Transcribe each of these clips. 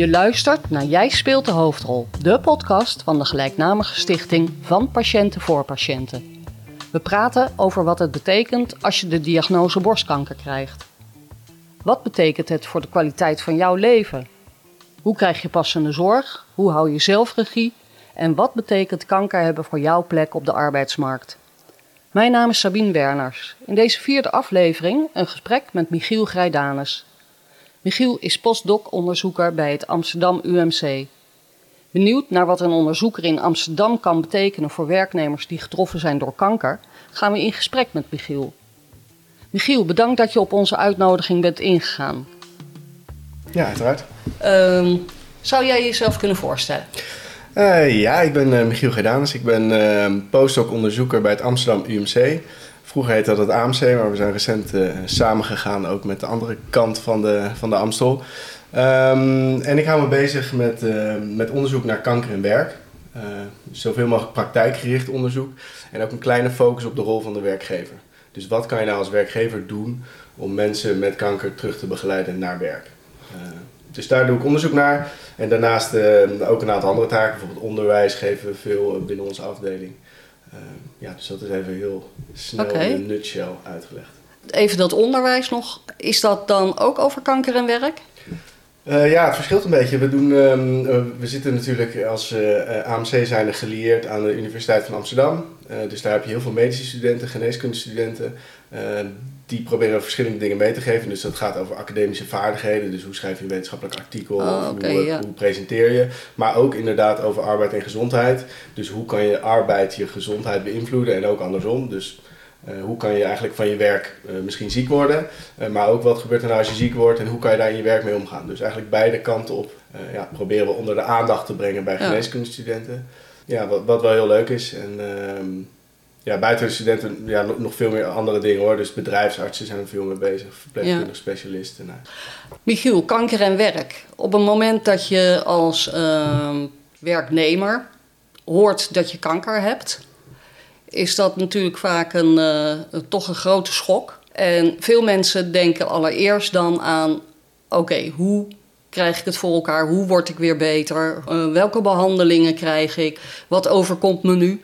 Je luistert naar Jij speelt de hoofdrol, de podcast van de gelijknamige stichting van Patiënten voor Patiënten. We praten over wat het betekent als je de diagnose borstkanker krijgt. Wat betekent het voor de kwaliteit van jouw leven? Hoe krijg je passende zorg? Hoe hou je zelfregie? En wat betekent kanker hebben voor jouw plek op de arbeidsmarkt? Mijn naam is Sabine Werners. In deze vierde aflevering een gesprek met Michiel Grijdanus. Michiel is postdoc-onderzoeker bij het Amsterdam UMC. Benieuwd naar wat een onderzoeker in Amsterdam kan betekenen voor werknemers die getroffen zijn door kanker, gaan we in gesprek met Michiel. Michiel, bedankt dat je op onze uitnodiging bent ingegaan. Ja, uiteraard. Ehm, zou jij jezelf kunnen voorstellen? Uh, ja, ik ben uh, Michiel Gerdanus. Ik ben uh, postdoc-onderzoeker bij het Amsterdam UMC. Vroeger heette dat het AMC, maar we zijn recent samengegaan ook met de andere kant van de, van de Amstel. Um, en ik hou me bezig met, met onderzoek naar kanker en werk. zoveel mogelijk praktijkgericht onderzoek. En ook een kleine focus op de rol van de werkgever. Dus wat kan je nou als werkgever doen om mensen met kanker terug te begeleiden naar werk? dus daar doe ik onderzoek naar. En daarnaast uh, ook een aantal andere taken, bijvoorbeeld onderwijs geven we veel eh, binnen onze afdeling. Uh, ja, dus dat is even heel snel okay. in een nutshell uitgelegd. Even dat onderwijs nog. Is dat dan ook over kanker en werk? Uh, ja, het verschilt een beetje. We, doen, um, we zitten natuurlijk als AMC zijn gelieerd aan de Universiteit van Amsterdam. dus daar heb je heel veel medische studenten, geneeskundestudenten die proberen verschillende dingen mee te geven. Dus dat gaat over academische vaardigheden. Dus hoe schrijf je een wetenschappelijk artikel? Oh, okay, hoe, ja. hoe, presenteer je? Maar ook inderdaad over arbeid en gezondheid. Dus hoe kan je arbeid je gezondheid beïnvloeden en ook andersom. Dus uh, hoe kan je eigenlijk van je werk uh, misschien ziek worden? Uh, maar ook wat gebeurt er nou als je ziek wordt en hoe kan je daar in je werk mee omgaan? Dus eigenlijk beide kanten op ja, proberen we onder de aandacht te brengen bij geneeskundestudenten. Ja, wat, wat wel heel leuk is. En, ehm, ja, buiten de studenten ja, nog veel meer andere dingen hoor. Dus bedrijfsartsen zijn er veel mee bezig, verpleegkundige specialisten. Nou. Michiel, kanker en werk. Op het moment dat je als uh, werknemer hoort dat je kanker hebt, is dat natuurlijk vaak een, uh, toch een grote schok. En veel mensen denken allereerst dan aan: oké, okay, hoe krijg ik het voor elkaar? Hoe word ik weer beter? Uh, welke behandelingen krijg ik? Wat overkomt me nu?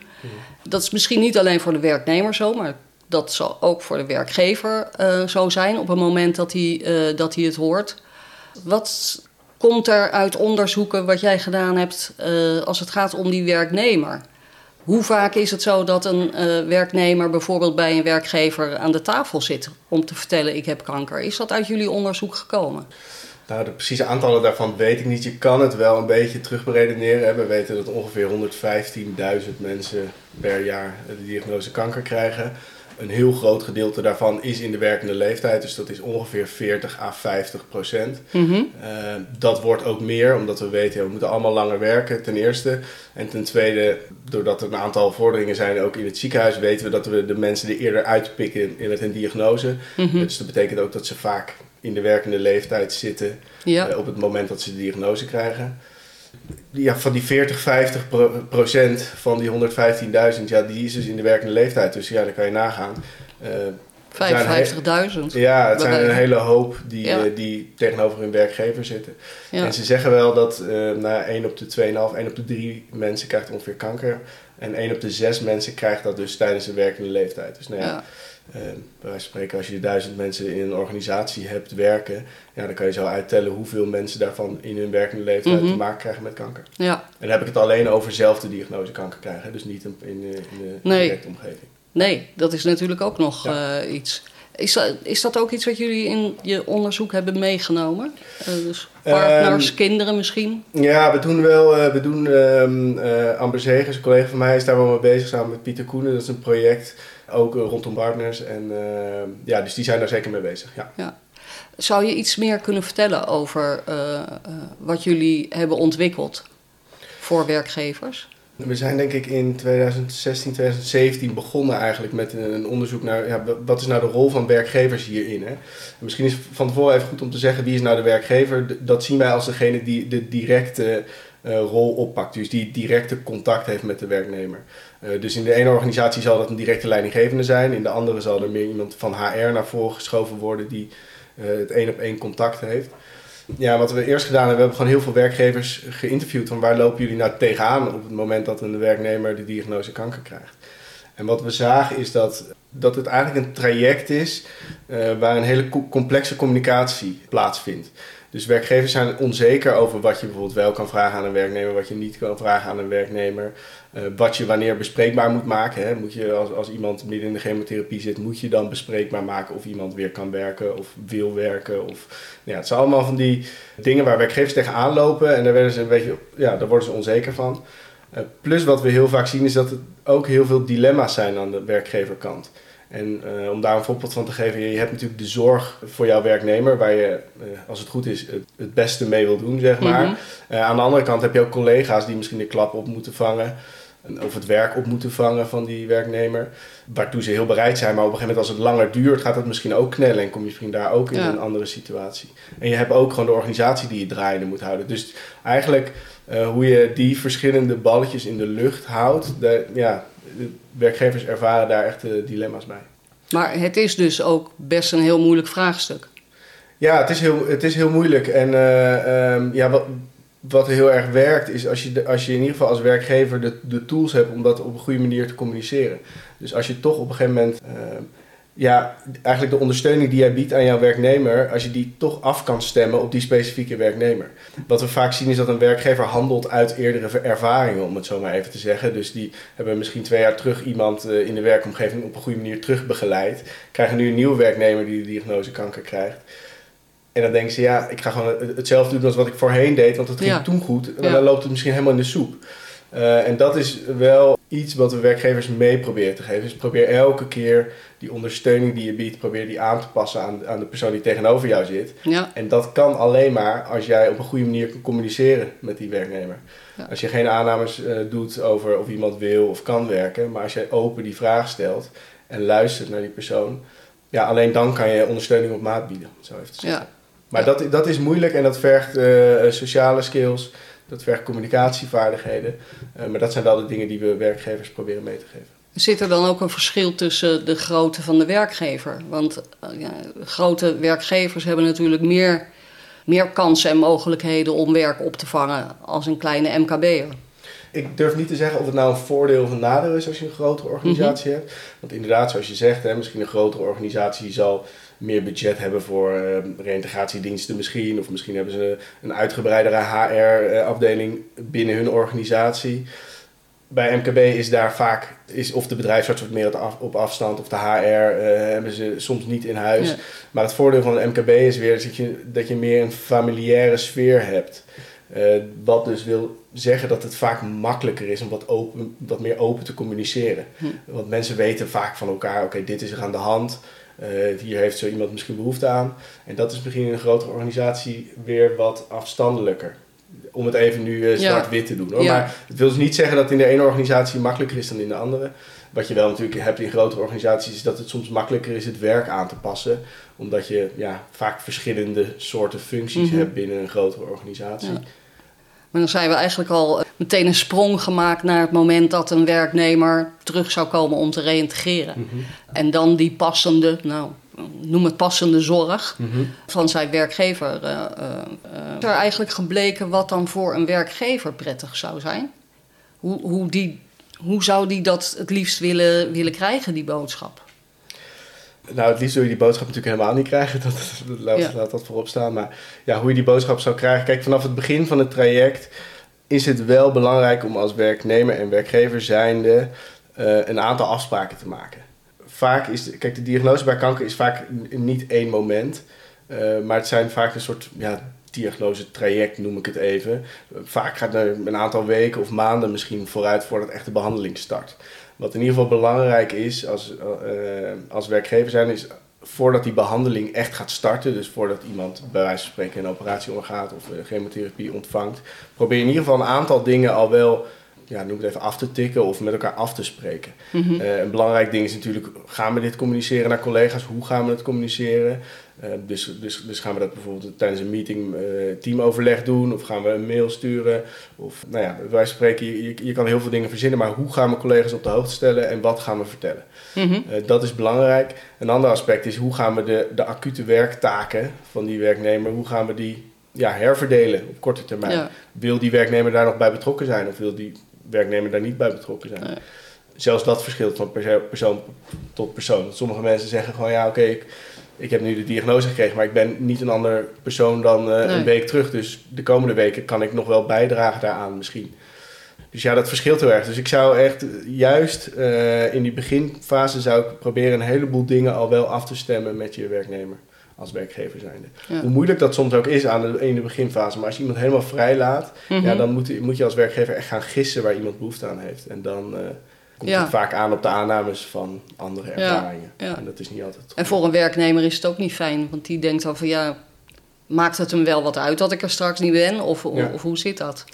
Dat is misschien niet alleen voor de werknemer zo, maar dat zal ook voor de werkgever uh, zo zijn op het moment dat hij, uh, dat hij het hoort. Wat komt er uit onderzoeken wat jij gedaan hebt uh, als het gaat om die werknemer? Hoe vaak is het zo dat een werknemer bijvoorbeeld bij een werkgever aan de tafel zit om te vertellen: Ik heb kanker? Is dat uit jullie onderzoek gekomen? Nou, de precieze aantallen daarvan weet ik niet. Je kan het wel een beetje terugberedeneren. We weten dat ongeveer 115.000 mensen per jaar de diagnose kanker krijgen. Een heel groot gedeelte daarvan is in de werkende leeftijd, dus dat is ongeveer 40 à 50 procent. Mhm. Uh, dat wordt ook meer, omdat we weten, we moeten allemaal langer werken, ten eerste. En ten tweede, doordat er een aantal vorderingen zijn, ook in het ziekenhuis, weten we dat we de mensen er eerder uitpikken in met een diagnose. Mhm. Dus dat betekent ook dat ze vaak in de werkende leeftijd zitten Ja. uh, op het moment dat ze de diagnose krijgen. Ja, van die 40, 50 pro- procent van die 115.000, ja, die is dus in de werkende leeftijd. Dus ja, dan kan je nagaan. Uh, 55.000. ja, het zijn een hele hoop die, Ja. eh, die tegenover hun werkgever zitten. Ja. En ze zeggen wel dat uh, na 1 op de 2,5, 1 op de 3 mensen krijgt ongeveer kanker. En 1 op de 6 mensen krijgt dat dus tijdens de werkende leeftijd. Dus nou ja, Ja. Uh, bij wijze van spreken, als je duizend mensen in een organisatie hebt werken, ja, dan kan je zo uittellen hoeveel mensen daarvan in hun werkende leeftijd Mhm. te maken krijgen met kanker. ja. En dan heb ik het alleen over zelf de diagnose kanker krijgen, dus niet in, in, de, in de Nee. directe omgeving. Nee, dat is natuurlijk ook nog Ja. eh, iets. Is dat, is dat ook iets wat jullie in je onderzoek hebben meegenomen? Eh, dus partners, Ehm, kinderen misschien? Ja, we doen wel, eh, we doen, um, uh, Amber Zegers, een collega van mij, is daar wel mee bezig samen met Pieter Koenen. Dat is een project, ook eh, rondom partners. En eh, ja, dus die zijn daar zeker mee bezig, ja. Zou je iets meer kunnen vertellen over eh, wat jullie hebben ontwikkeld voor werkgevers? We zijn denk ik in 2016, 2017 begonnen eigenlijk met een, onderzoek naar ja, wat is nou de rol van werkgevers hierin. Hè? En misschien is het van tevoren even goed om te zeggen wie is nou de werkgever. Dat zien wij als degene die de directe rol oppakt, dus die directe contact heeft met de werknemer. Eh, dus in de ene organisatie zal dat een directe leidinggevende zijn, in de andere zal er meer iemand van HR naar voren geschoven worden die eh, het één op één contact heeft. Ja, wat we eerst gedaan hebben, we hebben gewoon heel veel werkgevers geïnterviewd van waar lopen jullie nou tegenaan op het moment dat een werknemer de diagnose kanker krijgt. En wat we zagen is dat, dat het eigenlijk een traject is uh, waar een hele complexe communicatie plaatsvindt. Dus werkgevers zijn onzeker over wat je bijvoorbeeld wel kan vragen aan een werknemer, wat je niet kan vragen aan een werknemer. Uh, wat je wanneer bespreekbaar moet maken. Hè. Moet je, als, als iemand midden in de chemotherapie zit, moet je dan bespreekbaar maken of iemand weer kan werken of wil werken. Of, nou ja, het zijn allemaal van die dingen waar werkgevers tegenaan lopen en daar, werden ze een beetje, ja, daar worden ze onzeker van. Uh, plus wat we heel vaak zien is dat er ook heel veel dilemma's zijn aan de werkgeverkant. En uh, om daar een voorbeeld van te geven, je hebt natuurlijk de zorg voor jouw werknemer, waar je, uh, als het goed is, het, het, beste mee wil doen, zeg maar. Mm -hmm. aan de andere kant heb je ook collega's die misschien de klap op moeten vangen, of het werk op moeten vangen van die werknemer. Waartoe ze heel bereid zijn, maar op een gegeven moment als het langer duurt, gaat het misschien ook knellen en kom je misschien daar ook in ja. een andere situatie. En je hebt ook gewoon de organisatie die je draaiende moet houden. Dus eigenlijk uh, hoe je die verschillende balletjes in de lucht houdt, de, ja, de werkgevers ervaren daar echt dilemma's bij. Maar het is dus ook best een heel moeilijk vraagstuk. Ja, het is heel, het is heel moeilijk. En uh, um, ja, wat, wat heel erg werkt, is als je, als je in ieder geval als werkgever de, de tools hebt om dat op een goede manier te communiceren. Dus als je toch op een gegeven moment ja, eigenlijk de ondersteuning die jij biedt aan jouw werknemer, als je die toch af kan stemmen op die specifieke werknemer. Wat we vaak zien is dat een werkgever handelt uit eerdere ervaringen, om het zo maar even te zeggen. Dus die hebben misschien twee jaar terug iemand in de werkomgeving op een goede manier terugbegeleid. Krijgen nu een nieuwe werknemer die de diagnose kanker krijgt. En dan denken ze, ja, ik ga gewoon hetzelfde doen als wat ik voorheen deed, want het ging ja. toen goed. En ja. dan loopt het misschien helemaal in de soep. Uh, en dat is wel iets wat we werkgevers mee proberen te geven. Dus probeer elke keer die ondersteuning die je biedt, probeer die aan te passen aan, aan de persoon die tegenover jou zit. Ja. En dat kan alleen maar als jij op een goede manier kan communiceren met die werknemer. Ja. Als je geen aannames uh, doet over of iemand wil of kan werken, maar als jij open die vraag stelt en luistert naar die persoon, ja, alleen dan kan je ondersteuning op maat bieden, zo even te zeggen. Ja. Maar dat, dat is moeilijk en dat vergt uh, sociale skills. Dat vergt communicatievaardigheden. Uh, maar dat zijn wel de dingen die we werkgevers proberen mee te geven. Zit er dan ook een verschil tussen de grootte van de werkgever? Want uh, ja, grote werkgevers hebben natuurlijk meer, meer kansen en mogelijkheden om werk op te vangen als een kleine MKB'er. Ik durf niet te zeggen of het nou een voordeel of een nadeel is als je een grotere organisatie mm -hmm. hebt. Want inderdaad, zoals je zegt, hè, misschien een grotere organisatie zal meer budget hebben voor uh, reïntegratiediensten misschien. Of misschien hebben ze een uitgebreidere HR-afdeling binnen hun organisatie. Bij MKB is daar vaak, is of de bedrijfsarts wat meer op afstand of de HR uh, hebben ze soms niet in huis. Ja. Maar het voordeel van een MKB is weer dat je, dat je meer een familiaire sfeer hebt. Uh, wat dus wil zeggen dat het vaak makkelijker is om wat, open, wat meer open te communiceren. Hm. Want mensen weten vaak van elkaar, oké, okay, dit is er aan de hand. Uh, hier heeft zo iemand misschien behoefte aan. En dat is misschien in een grotere organisatie weer wat afstandelijker. Om het even nu uh, zwart-wit te doen. Hoor. Ja. Maar het wil dus niet zeggen dat in de ene organisatie makkelijker is dan in de andere. Wat je wel natuurlijk hebt in grotere organisaties is dat het soms makkelijker is het werk aan te passen. Omdat je ja, vaak verschillende soorten functies mm -hmm. hebt binnen een grotere organisatie. Ja. Maar dan zijn we eigenlijk al meteen een sprong gemaakt naar het moment dat een werknemer terug zou komen om te reïntegreren. Mm -hmm. En dan die passende, nou, noem het passende zorg mm -hmm. van zijn werkgever. Uh, uh, is er eigenlijk gebleken wat dan voor een werkgever prettig zou zijn? Hoe, hoe, die, hoe zou die dat het liefst willen, willen krijgen, die boodschap? Nou, het liefst wil je die boodschap natuurlijk helemaal niet krijgen. Dat, dat laat, ja. laat, dat voorop staan. Maar ja, hoe je die boodschap zou krijgen. Kijk, vanaf het begin van het traject is het wel belangrijk om als werknemer en werkgever zijnde uh, een aantal afspraken te maken. Vaak is, de, kijk, de diagnose bij kanker is vaak niet één moment. Uh, maar het zijn vaak een soort ja, diagnose-traject, noem ik het even. Vaak gaat er een aantal weken of maanden misschien vooruit voordat echt de behandeling start. Wat in ieder geval belangrijk is als, uh, als werkgever zijn, is voordat die behandeling echt gaat starten, dus voordat iemand bij wijze van spreken een operatie ondergaat of uh, chemotherapie ontvangt, probeer in ieder geval een aantal dingen al wel, ja, noem het even af te tikken of met elkaar af te spreken. Mm -hmm. uh, een belangrijk ding is natuurlijk, gaan we dit communiceren naar collega's? Hoe gaan we het communiceren? Uh, dus, dus, dus gaan we dat bijvoorbeeld tijdens een meeting uh, teamoverleg doen of gaan we een mail sturen? Of nou ja, wij spreken, je, je kan heel veel dingen verzinnen, maar hoe gaan we collega's op de hoogte stellen en wat gaan we vertellen? Mm -hmm. uh, dat is belangrijk. Een ander aspect is hoe gaan we de, de acute werktaken van die werknemer, hoe gaan we die ja, herverdelen op korte termijn. Wil die werknemer daar nog bij betrokken zijn of wil die werknemer daar niet bij betrokken zijn? Zelfs dat verschilt van persoon tot persoon. Sommige mensen zeggen gewoon ja, oké, ik, ik heb nu de diagnose gekregen, maar ik ben niet een ander persoon dan uh, een week terug. Dus de komende weken kan ik nog wel bijdragen daaraan misschien. Dus ja, dat verschilt heel erg. Dus ik zou echt juist uh, in die beginfase zou ik proberen een heleboel dingen al wel af te stemmen met je werknemer als werkgever zijnde. Hoe moeilijk dat soms ook is aan de, in de beginfase. Maar als je iemand helemaal vrij laat, ja, mhm. dan moet, moet je als werkgever echt gaan gissen waar iemand behoefte aan heeft. En dan uh, komt het vaak aan op de aannames van andere ervaringen. En dat is niet altijd goed. En voor een werknemer is het ook niet fijn, want die denkt dan van ja, maakt het hem wel wat uit dat ik er straks niet ben? Of, of hoe zit dat?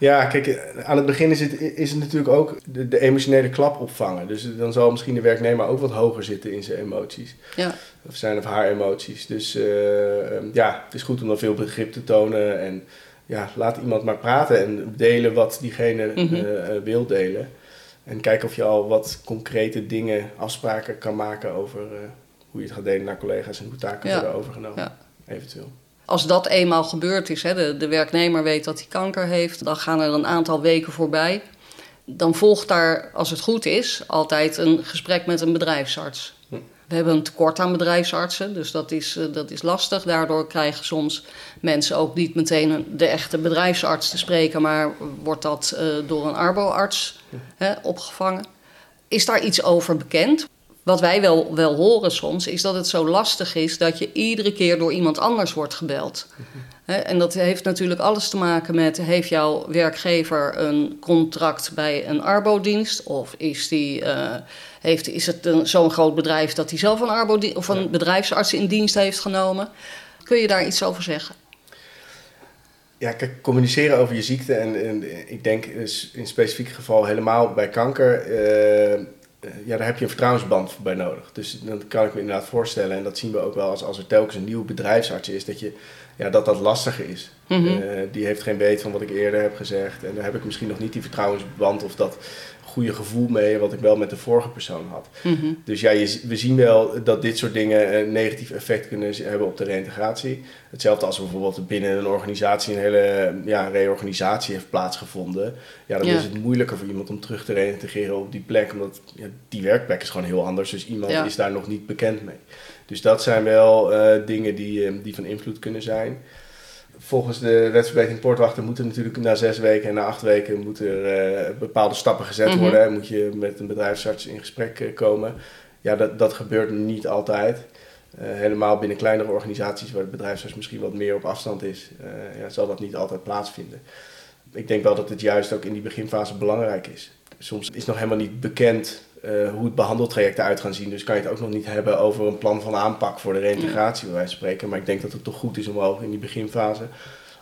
Ja, kijk, aan het begin is het, is het natuurlijk ook de, de, emotionele klap opvangen. Dus dan zal misschien de werknemer ook wat hoger zitten in zijn emoties. Ja. Of zijn of haar emoties. Dus uh, ja, het is goed om dan veel begrip te tonen. En ja, laat iemand maar praten en delen wat diegene mm wil delen. En kijken of je al wat concrete dingen, afspraken kan maken over hoe je het gaat delen naar collega's en hoe taken worden overgenomen. Ja. Eventueel als dat eenmaal gebeurd is, hè, de, de werknemer weet dat hij kanker heeft, dan gaan er een aantal weken voorbij. Dan volgt daar, als het goed is, altijd een gesprek met een bedrijfsarts. Hm. We hebben een tekort aan bedrijfsartsen, dus dat is, eh, dat is lastig. Daardoor krijgen soms mensen ook niet meteen de echte bedrijfsarts te spreken, maar wordt dat uh, door een arboarts hm. opgevangen. Is daar iets over bekend? Wat wij wel, wel horen soms, is dat het zo lastig is dat je iedere keer door iemand anders wordt gebeld. en dat heeft natuurlijk alles te maken met: heeft jouw werkgever een contract bij een arbodienst? Of is, die, uh, heeft, is het zo'n groot bedrijf dat hij zelf een, arbo of een bedrijfsarts in dienst heeft genomen? Kun je daar iets over zeggen? Ja, kijk, communiceren over je ziekte en, en ik denk in specifiek geval helemaal bij kanker. Uh, eh, ja, daar heb je een vertrouwensband bij nodig. Dus dat kan ik me inderdaad voorstellen. En dat zien we ook wel als, als er telkens een nieuwe bedrijfsarts is, dat je, ja, dat, dat lastiger is. Mhm. Eh, die heeft geen weet van wat ik eerder heb gezegd. En daar heb ik misschien nog niet die vertrouwensband of dat goede gevoel mee, wat ik wel met de vorige persoon had. Mhm. Dus ja, je, we zien wel dat dit soort dingen een negatief effect kunnen hebben op de reïntegratie. Hetzelfde als bijvoorbeeld binnen een organisatie een hele ja, reorganisatie heeft plaatsgevonden. Ja, dan is het moeilijker voor iemand om terug te reïntegreren op die plek, omdat ja, die werkplek is gewoon heel anders. Dus iemand is daar nog niet bekend mee. Dus dat zijn wel uh, dingen die, uh, die van invloed kunnen zijn volgens de wetsverbetering poortwachten moeten natuurlijk na zes weken en na acht weken moeten er uh, bepaalde stappen gezet mhm. worden. En moet je met een bedrijfsarts in gesprek uh, komen. Ja, dat, dat gebeurt niet altijd. Uh, helemaal binnen kleinere organisaties waar de bedrijfsarts misschien wat meer op afstand is, ja, zal dat niet altijd plaatsvinden. Ik denk wel dat het juist ook in die beginfase belangrijk is. Soms is nog helemaal niet bekend uh, hoe het behandeltraject eruit gaan zien. Dus kan je het ook nog niet hebben over een plan van aanpak voor de reintegratie, bij wijze van spreken. Maar ik denk dat het toch goed is om al in die beginfase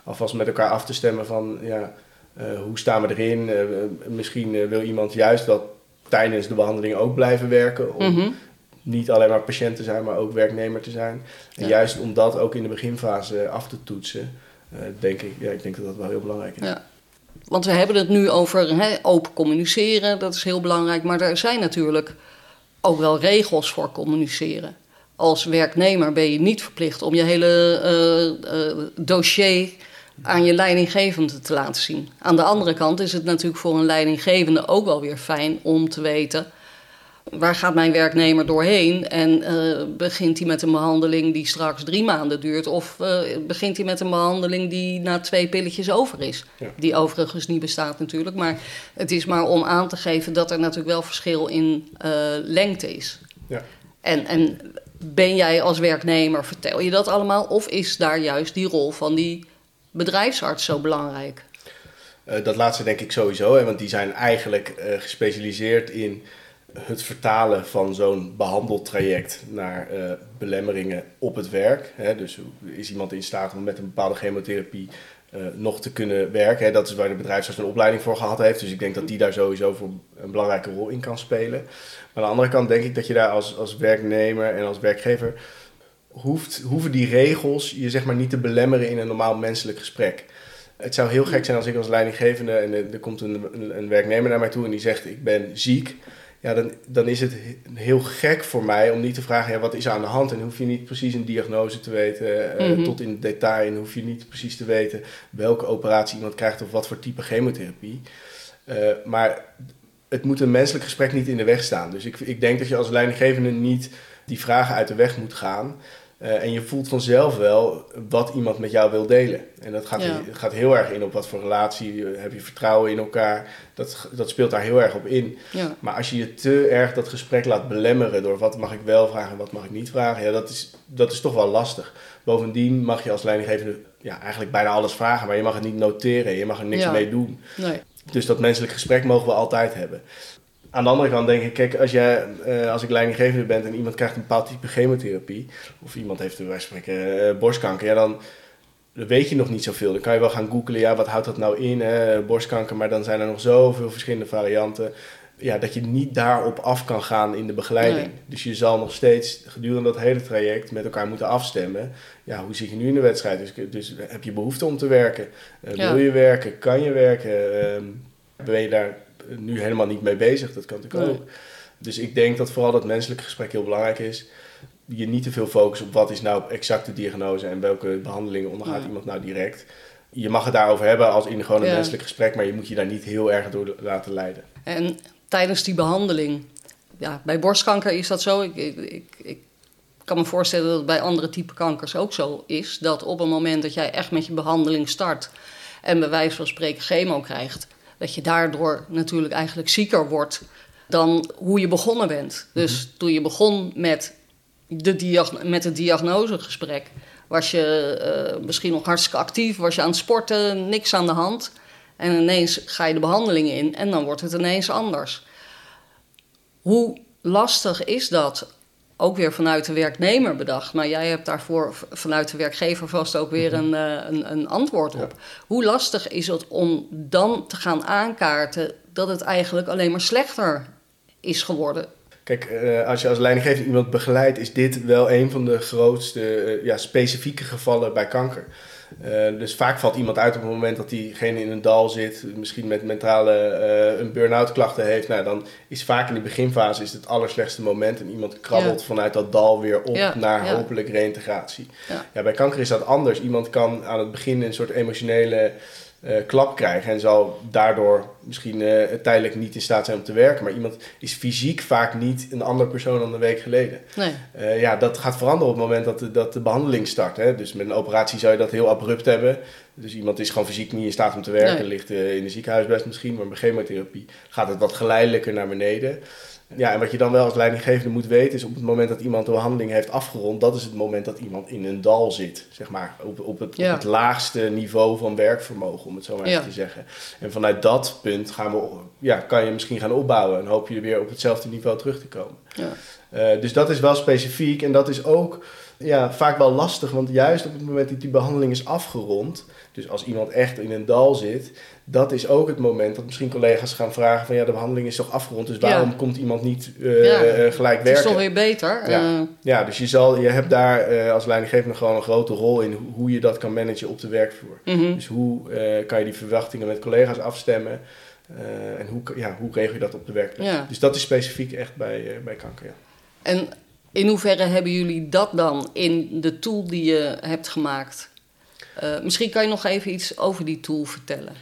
alvast met elkaar af te stemmen van ja, uh, hoe staan we erin. Uh, misschien wil iemand juist wel tijdens de behandeling ook blijven werken. Om mhm. niet alleen maar patiënt te zijn, maar ook werknemer te zijn. En juist om dat ook in de beginfase af te toetsen, denk ik, ja, ik denk dat dat wel heel belangrijk is. Ja. Want we hebben het nu over open communiceren, dat is heel belangrijk. Maar er zijn natuurlijk ook wel regels voor communiceren. Als werknemer ben je niet verplicht om je hele uh, uh, dossier aan je leidinggevende te laten zien. Aan de andere kant is het natuurlijk voor een leidinggevende ook wel weer fijn om te weten waar gaat mijn werknemer doorheen? En uh, begint hij met een behandeling die straks drie maanden duurt? Of uh, begint hij met een behandeling die na twee pilletjes over is? Die overigens niet bestaat natuurlijk. Maar het is maar om aan te geven dat er natuurlijk wel verschil in uh, lengte is. Ja. En, en ben jij als werknemer, vertel je dat allemaal? Of is daar juist die rol van die bedrijfsarts zo belangrijk? dat laatste denk ik sowieso, hè, want die zijn eigenlijk gespecialiseerd in het vertalen van zo'n behandeltraject naar uh, belemmeringen op het werk. Hè? Dus is iemand in staat om met een bepaalde chemotherapie uh, nog te kunnen werken? Hè? Dat is waar de bedrijfsarts een opleiding voor gehad heeft. Dus ik denk dat die daar sowieso voor een belangrijke rol in kan spelen. Maar aan de andere kant denk ik dat je daar als, als werknemer en als werkgever hoeft, hoeven die regels je zeg maar niet te belemmeren in een normaal menselijk gesprek. Het zou heel gek zijn als ik als leidinggevende en er komt een, een werknemer naar mij toe en die zegt ik ben ziek ja, dan, dan is het heel gek voor mij om niet te vragen, ja, wat is er aan de hand? En hoef je niet precies een diagnose te weten, eh, Mhm. tot in detail. En hoef je niet precies te weten welke operatie iemand krijgt of wat voor type chemotherapie. Eh, maar het moet een menselijk gesprek niet in de weg staan. Dus ik, ik denk dat je als leidinggevende niet die vragen uit de weg moet gaan. Eh, en je voelt vanzelf wel wat iemand met jou wil delen. En dat gaat, Ja. gaat heel erg in op wat voor relatie, eh, heb je vertrouwen in elkaar. Dat, dat speelt daar heel erg op in. Ja. Maar als je je te erg dat gesprek laat belemmeren door wat mag ik wel vragen en wat mag ik niet vragen, ja, dat is, dat is toch wel lastig. Bovendien mag je als leidinggevende ja, eigenlijk bijna alles vragen, maar je mag het niet noteren, je mag er niks Ja. mee doen. Nee. Dus dat menselijk gesprek mogen we altijd hebben. Aan de andere kant denk ik, kijk, als, jij, eh, als ik leidinggevende ben en iemand krijgt een bepaald type chemotherapie, of iemand heeft, bij wijze van spreken, eh, borstkanker, ja, dan, weet je nog niet zoveel. Dan kan je wel gaan googlen, ja, wat houdt dat nou in, hè, borstkanker, maar dan zijn er nog zoveel verschillende varianten. Ja, dat je niet daarop af kan gaan in de begeleiding. Nee. Dus je zal nog steeds gedurende dat hele traject met elkaar moeten afstemmen. Ja, hoe zit je nu in de wedstrijd? Dus, dus heb je behoefte om te werken? Eh, Ja. Wil je werken? Kan je werken? Ehm, ben je daar nu helemaal niet mee bezig? Dat kan natuurlijk Nee. ook. Dus ik denk dat vooral dat menselijke gesprek heel belangrijk is. Je niet te veel focust op wat is nou exact de diagnose en welke behandelingen ondergaat Ja. iemand nou direct. Je mag het daarover hebben als in gewoon een Ja. menselijk gesprek, maar je moet je daar niet heel erg door laten leiden. En tijdens die behandeling, ja, bij borstkanker is dat zo. Ik, ik, ik, ik kan me voorstellen dat het bij andere type kankers ook zo is. Dat op het moment dat jij echt met je behandeling start en bij wijze van spreken chemo krijgt, dat je daardoor natuurlijk eigenlijk zieker wordt dan hoe je begonnen bent. Dus toen je begon met, de met het diagnosegesprek, was je eh, misschien nog hartstikke actief, was je aan het sporten, niks aan de hand. En ineens ga je de behandeling in en dan wordt het ineens anders. Hoe lastig is dat? Ook weer vanuit de werknemer bedacht. Maar jij hebt daarvoor vanuit de werkgever vast ook weer een, eh, een, een antwoord op. Hoe lastig is het om dan te gaan aankaarten dat het eigenlijk alleen maar slechter is geworden? Kijk, eh, als je als leidinggevende iemand begeleidt, is dit wel een van de grootste eh, ja, specifieke gevallen bij kanker. Eh, dus vaak valt iemand uit op het moment dat diegene in een dal zit, misschien met mentale eh, een burn-out klachten heeft. Nou, dan is vaak in die beginfase is het allerslechtste moment en iemand krabbelt Ja. vanuit dat dal weer op Ja, naar ja. hopelijk reïntegratie. Ja. Ja, bij kanker is dat anders. Iemand kan aan het begin een soort emotionele eh, klap krijgen en zal daardoor misschien eh, tijdelijk niet in staat zijn om te werken. Maar iemand is fysiek vaak niet een andere persoon dan een week geleden. Nee, Eh, ja, dat gaat veranderen op het moment dat de, dat de behandeling start. Hè? Dus met een operatie zou je dat heel abrupt hebben. Dus iemand is gewoon fysiek niet in staat om te werken, Nee. ligt in een ziekenhuisbed misschien, maar bij chemotherapie gaat het wat geleidelijker naar beneden. Ja, en wat je dan wel als leidinggevende moet weten is op het moment dat iemand de behandeling heeft afgerond, dat is het moment dat iemand in een dal zit, zeg maar. Op, op, het, Ja. op het laagste niveau van werkvermogen, om het zo maar Ja. even te zeggen. En vanuit dat punt gaan we, ja, kan je misschien gaan opbouwen en hoop je weer op hetzelfde niveau terug te komen. ja. Eh, dus dat is wel specifiek en dat is ook ja, vaak wel lastig, want juist op het moment dat die behandeling is afgerond, dus als iemand echt in een dal zit, dat is ook het moment dat misschien collega's gaan vragen van ja, de behandeling is toch afgerond, dus waarom Ja. komt iemand niet Ja. eh, gelijk Het is werken? toch weer beter. Ja. Eh, Ja, dus je, zal, je hebt daar eh, als leidinggevende gewoon een grote rol in hoe- je dat kan managen op de werkvloer. mhm. Dus hoe kan je die verwachtingen met collega's afstemmen en hoe, ja, hoe regel je dat op de werkplek? Dus dat is specifiek echt bij, bij kanker, ja. En in hoeverre hebben jullie dat dan in de tool die je hebt gemaakt? Eh, misschien kan je nog even iets over die tool vertellen.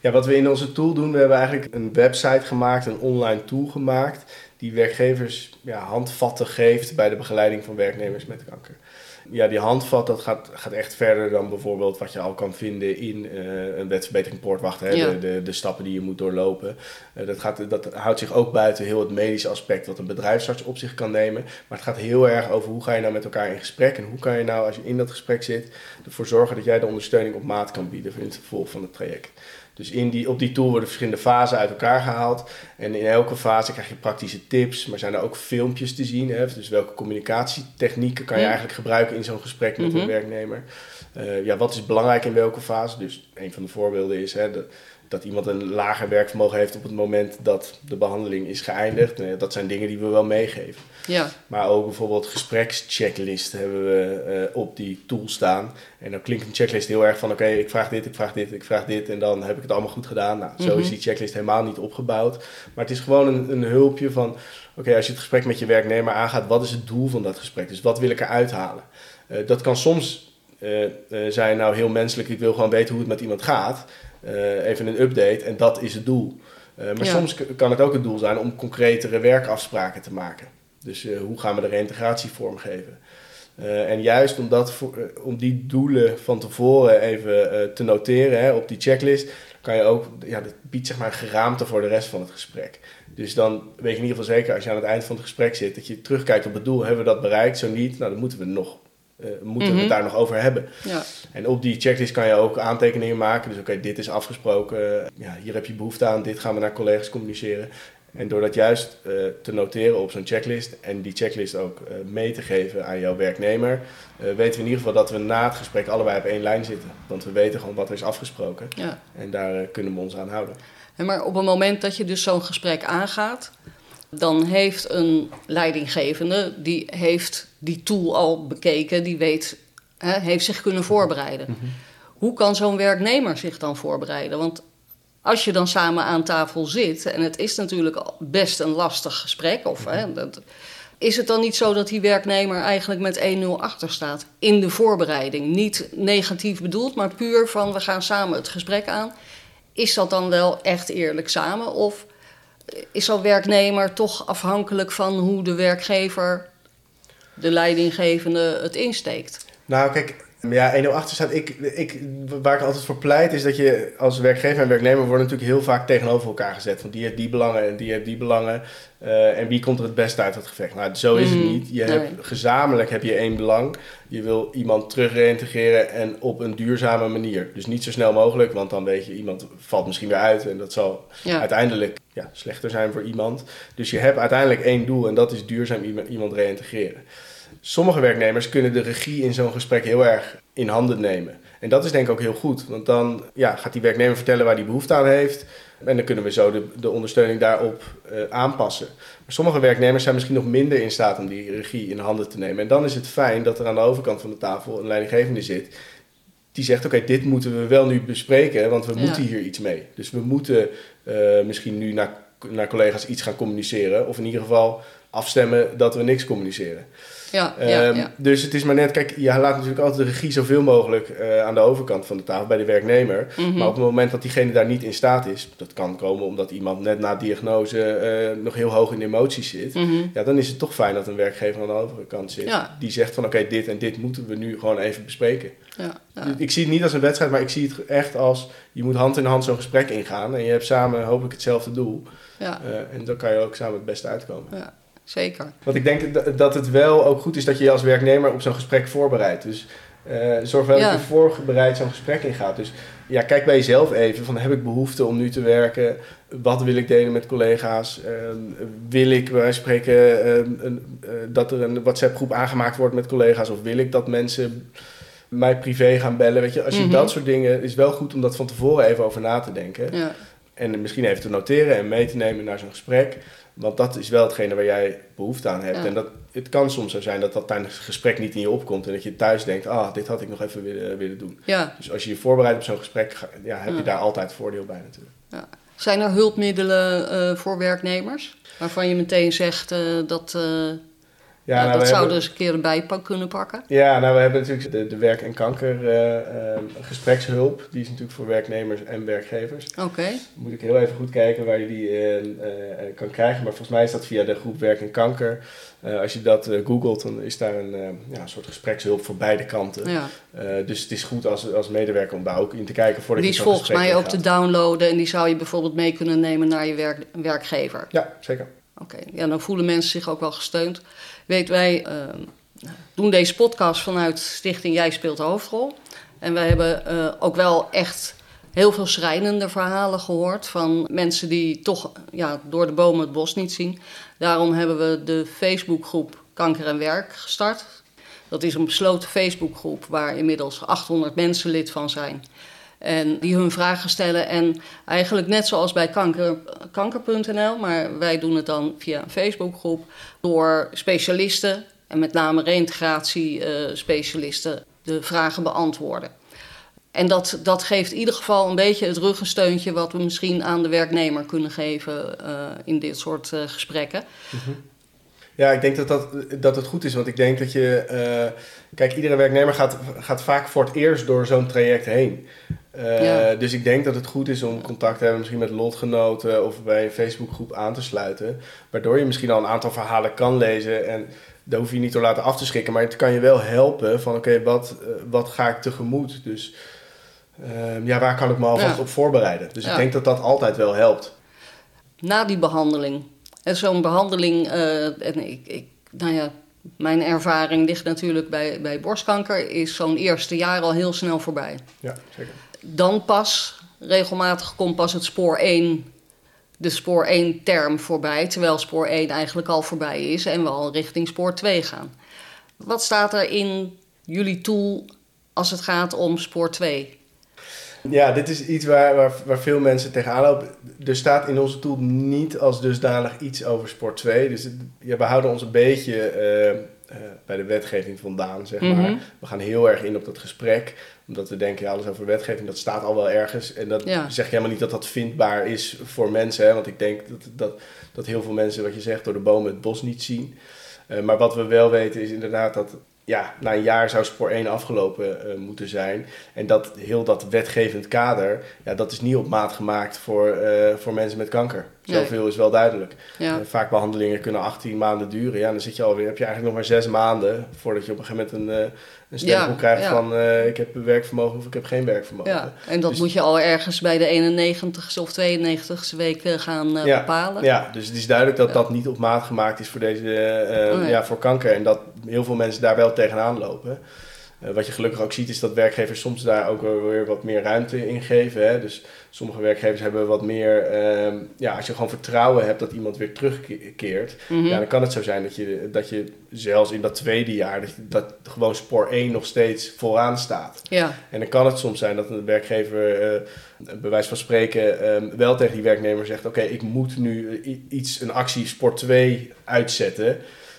Ja, wat we in onze tool doen, we hebben eigenlijk een website gemaakt, een online tool gemaakt, die werkgevers ja, handvatten geeft bij de begeleiding van werknemers met kanker. Ja, die handvat dat gaat, gaat echt verder dan bijvoorbeeld wat je al kan vinden in eh, een wetsverbetering poortwacht, hè, Ja. de, de, de stappen die je moet doorlopen. Eh, dat, gaat, dat houdt zich ook buiten heel het medische aspect wat een bedrijfsarts op zich kan nemen. Maar het gaat heel erg over hoe ga je nou met elkaar in gesprek en hoe kan je nou als je in dat gesprek zit ervoor zorgen dat jij de ondersteuning op maat kan bieden in het vervolg van het traject. Dus in die, op die tool worden verschillende fasen uit elkaar gehaald. En in elke fase krijg je praktische tips, maar zijn er ook filmpjes te zien. Hè? Dus welke communicatietechnieken kan je Ja. eigenlijk gebruiken in zo'n gesprek met Mhm. een werknemer? Eh, ja, wat is belangrijk in welke fase? Dus een van de voorbeelden is, hè, de, dat iemand een lager werkvermogen heeft op het moment dat de behandeling is geëindigd. Nou dat zijn dingen die we wel meegeven. Ja. Maar ook bijvoorbeeld gesprekschecklist hebben we uh, op die tool staan. En dan klinkt een checklist heel erg van oké, ik vraag dit, ik vraag dit, ik vraag dit en dan heb ik het allemaal goed gedaan. Nou, zo is mhm. die checklist helemaal niet opgebouwd. Maar het is gewoon een, een hulpje van oké, als je het gesprek met je werknemer aangaat, wat is het doel van dat gesprek? Dus wat wil ik eruit halen? Uh, dat kan soms uh, zijn nou heel menselijk, ik wil gewoon weten hoe het met iemand gaat. Even een update en dat is het doel. maar soms kan het ook het doel zijn om concretere werkafspraken te maken. Dus uh, hoe gaan we de reintegratie vormgeven? Uh, en juist om, dat voor, uh, om die doelen van tevoren even te noteren hè, op die checklist, kan je ook, ja, dat biedt zeg maar geraamte voor de rest van het gesprek. Dus dan weet je in ieder geval zeker als je aan het eind van het gesprek zit, dat je terugkijkt op het doel. Hebben we dat bereikt? Zo niet, nou dan moeten we nog moeten we het mhm. daar nog over hebben. Ja. En op die checklist kan je ook aantekeningen maken. Dus oké, dit is afgesproken. Ja, hier heb je behoefte aan. Dit gaan we naar collega's communiceren. En door dat juist uh, te noteren op zo'n checklist en die checklist ook uh, mee te geven aan jouw werknemer, uh, weten we in ieder geval dat we na het gesprek allebei op één lijn zitten. Want we weten gewoon wat er is afgesproken ja. en daar kunnen we ons aan houden. En maar op het moment dat je dus zo'n gesprek aangaat, dan heeft een leidinggevende, die heeft die tool al bekeken, die weet, hè, heeft zich kunnen voorbereiden. Mhm. Hoe kan zo'n werknemer zich dan voorbereiden? Want als je dan samen aan tafel zit, en het is natuurlijk best een lastig gesprek, of, hè, dat, is het dan niet zo dat die werknemer eigenlijk met 1-0 achter staat in de voorbereiding? Niet negatief bedoeld, maar puur van we gaan samen het gesprek aan. Is dat dan wel echt eerlijk samen? Of is zo'n werknemer toch afhankelijk van hoe de werkgever, de leidinggevende, het insteekt? Nou, kijk, ja, 108 staat. Ik, ik, waar ik altijd voor pleit is dat je als werkgever en werknemer worden natuurlijk heel vaak tegenover elkaar gezet. Want die heeft die belangen en die heeft die belangen. Uh, en wie komt er het beste uit het gevecht? Nou, zo is het mm, niet. Je hebt, gezamenlijk heb je één belang. Je wil iemand terug reintegreren en op een duurzame manier. Dus niet zo snel mogelijk, want dan weet je, iemand valt misschien weer uit. En dat zal uiteindelijk ja, slechter zijn voor iemand. Dus je hebt uiteindelijk één doel en dat is duurzaam iemand reintegreren. Sommige werknemers kunnen de regie in zo'n gesprek heel erg in handen nemen. En dat is denk ik ook heel goed, want dan ja, gaat die werknemer vertellen waar hij behoefte aan heeft. En dan kunnen we zo de, de ondersteuning daarop uh, aanpassen. Maar sommige werknemers zijn misschien nog minder in staat om die regie in handen te nemen. En dan is het fijn dat er aan de overkant van de tafel een leidinggevende zit. Die zegt: Oké, dit moeten we wel nu bespreken, want we moeten hier iets mee. Dus we moeten uh, misschien nu naar, naar collega's iets gaan communiceren. Of in ieder geval afstemmen dat we niks communiceren. Ja, ja, ehm, Dus het is maar net, kijk, je laat natuurlijk altijd de regie zoveel mogelijk uh, aan de overkant van de tafel bij de werknemer. Mhm. Maar op het moment dat diegene daar niet in staat is, dat kan komen omdat iemand net na diagnose uh, nog heel hoog in de emoties zit. Mhm. Ja, dan is het toch fijn dat een werkgever aan de overkant zit. Die zegt van oké, dit en dit moeten we nu gewoon even bespreken. Ja, Ik zie het niet als een wedstrijd, maar ik zie het echt als je moet hand in hand zo'n gesprek ingaan. En je hebt samen hopelijk hetzelfde doel. Ja. Uh, en dan kan je ook samen het beste uitkomen. Ja zeker. Want ik denk dat het wel ook goed is dat je je als werknemer op zo'n gesprek voorbereidt. Dus uh, zorg wel dat je voorbereid zo'n gesprek ingaat. Dus ja, kijk bij jezelf even van heb ik behoefte om nu te werken? Wat wil ik delen met collega's? Uh, wil ik bij spreken uh, een, dat er een WhatsApp groep aangemaakt wordt met collega's? Of wil ik dat mensen mij privé gaan bellen? Weet je, als je mhm. dat soort dingen is wel goed om dat van tevoren even over na te denken. Ja. En misschien even te noteren en mee te nemen naar zo'n gesprek. Want dat is wel hetgene waar jij behoefte aan hebt. En dat, het kan soms zo zijn dat dat tijdens het gesprek niet in je opkomt. En dat je thuis denkt, ah, dit had ik nog even willen, willen doen. Ja. Dus als je je voorbereidt op zo'n gesprek, ja, heb je daar altijd voordeel bij natuurlijk. Ja. Zijn er hulpmiddelen uh, voor werknemers? Waarvan je meteen zegt uh, dat... Uh, ja, nou, dat zou dus een keer erbij kunnen pakken. Ja, nou we hebben natuurlijk de, de werk- en kanker uh, uh, gesprekshulp. Die is natuurlijk voor werknemers en werkgevers. Oké. Moet ik heel even goed kijken waar je die uh, kan krijgen. Maar volgens mij is dat via de groep werk en kanker. als je dat googelt, dan is daar een, ja, een soort gesprekshulp voor beide kanten. Ja. dus het is goed als, als medewerker om daar ook in te kijken voordat die je Die is volgens mij ook te downloaden en die zou je bijvoorbeeld mee kunnen nemen naar je werk, werkgever. Ja, zeker. Oké, ja, dan voelen mensen zich ook wel gesteund. Weet, wij uh, doen deze podcast vanuit Stichting Jij speelt de hoofdrol. En wij hebben uh, ook wel echt heel veel schrijnende verhalen gehoord van mensen die toch ja, door de bomen het bos niet zien. Daarom hebben we de Facebookgroep Kanker en Werk gestart. Dat is een besloten Facebookgroep waar inmiddels 800 mensen lid van zijn. En die hun vragen stellen. En eigenlijk net zoals bij kanker, kanker.nl, maar wij doen het dan via een Facebookgroep. Door specialisten en met name reïntegratiespecialisten de vragen beantwoorden. En dat, dat geeft in ieder geval een beetje het ruggensteuntje wat we misschien aan de werknemer kunnen geven uh, in dit soort uh, gesprekken. -hmm. Ja, ik denk dat, dat, dat het goed is, want ik denk dat je. Kijk, iedere werknemer gaat, gaat vaak voor het eerst door zo'n traject heen. Ja. Dus ik denk dat het goed is om contact te hebben, misschien met lotgenoten of bij een Facebookgroep aan te sluiten. Waardoor je misschien al een aantal verhalen kan lezen. En daar hoef je niet door laten af te schrikken, maar het kan je wel helpen van oké, okay, wat, wat ga ik tegemoet? Dus uh, ja, waar kan ik me alvast ja. op voorbereiden? Dus ja. ik denk dat dat altijd wel helpt. Na die behandeling. En zo'n behandeling, uh, en ik, ik, nou ja, mijn ervaring ligt natuurlijk bij, bij borstkanker, is zo'n eerste jaar al heel snel voorbij. Ja, zeker. Dan pas, regelmatig komt pas het spoor 1, de spoor 1 term voorbij, terwijl spoor 1 eigenlijk al voorbij is en we al richting spoor 2 gaan. Wat staat er in jullie tool als het gaat om spoor 2? Ja, dit is iets waar, waar, waar, veel mensen tegenaan lopen. Er staat in onze tool niet als dusdanig iets over Sport 2. Dus ja, we houden ons een beetje uh, uh, bij de wetgeving vandaan, zeg maar. Mm -hmm. We gaan heel erg in op dat gesprek. Omdat we denken, ja, alles over wetgeving, dat staat al wel ergens. En dat ja. zeg je helemaal niet dat dat vindbaar is voor mensen. Hè? Want ik denk dat, dat, dat heel veel mensen, wat je zegt, door de bomen het bos niet zien. Uh, maar wat we wel weten is inderdaad dat ja, na een jaar zou spoor 1 afgelopen uh, moeten zijn. En dat heel dat wetgevend kader, ja, dat is niet op maat gemaakt voor, uh, voor mensen met kanker. Zoveel nee. is wel duidelijk. Ja. Uh, vaak behandelingen kunnen 18 maanden duren. Ja, dan zit je alweer, heb je eigenlijk nog maar zes maanden voordat je op een gegeven moment een, een stempel ja, krijgt ja. van ik heb werkvermogen of ik heb geen werkvermogen. Ja, en dat dus, moet je al ergens bij de 91ste of 92ste week gaan bepalen. Ja, dus het is duidelijk dat dat niet op maat gemaakt is voor deze, oh, nee. ja, voor kanker. En dat heel veel mensen daar wel tegenaan lopen. Uh, wat je gelukkig ook ziet is dat werkgevers soms daar ook weer wat meer ruimte in geven. Hè? Dus sommige werkgevers hebben wat meer, uh, ja, als je gewoon vertrouwen hebt dat iemand weer terugkeert, mm -hmm. ja, dan kan het zo zijn dat je, dat je zelfs in dat tweede jaar, dat, dat gewoon spoor 1 nog steeds vooraan staat. Ja. En dan kan het soms zijn dat een werkgever, uh, bij wijze van spreken, um, wel tegen die werknemer zegt, oké, okay, ik moet nu iets, een actie sport 2 uitzetten.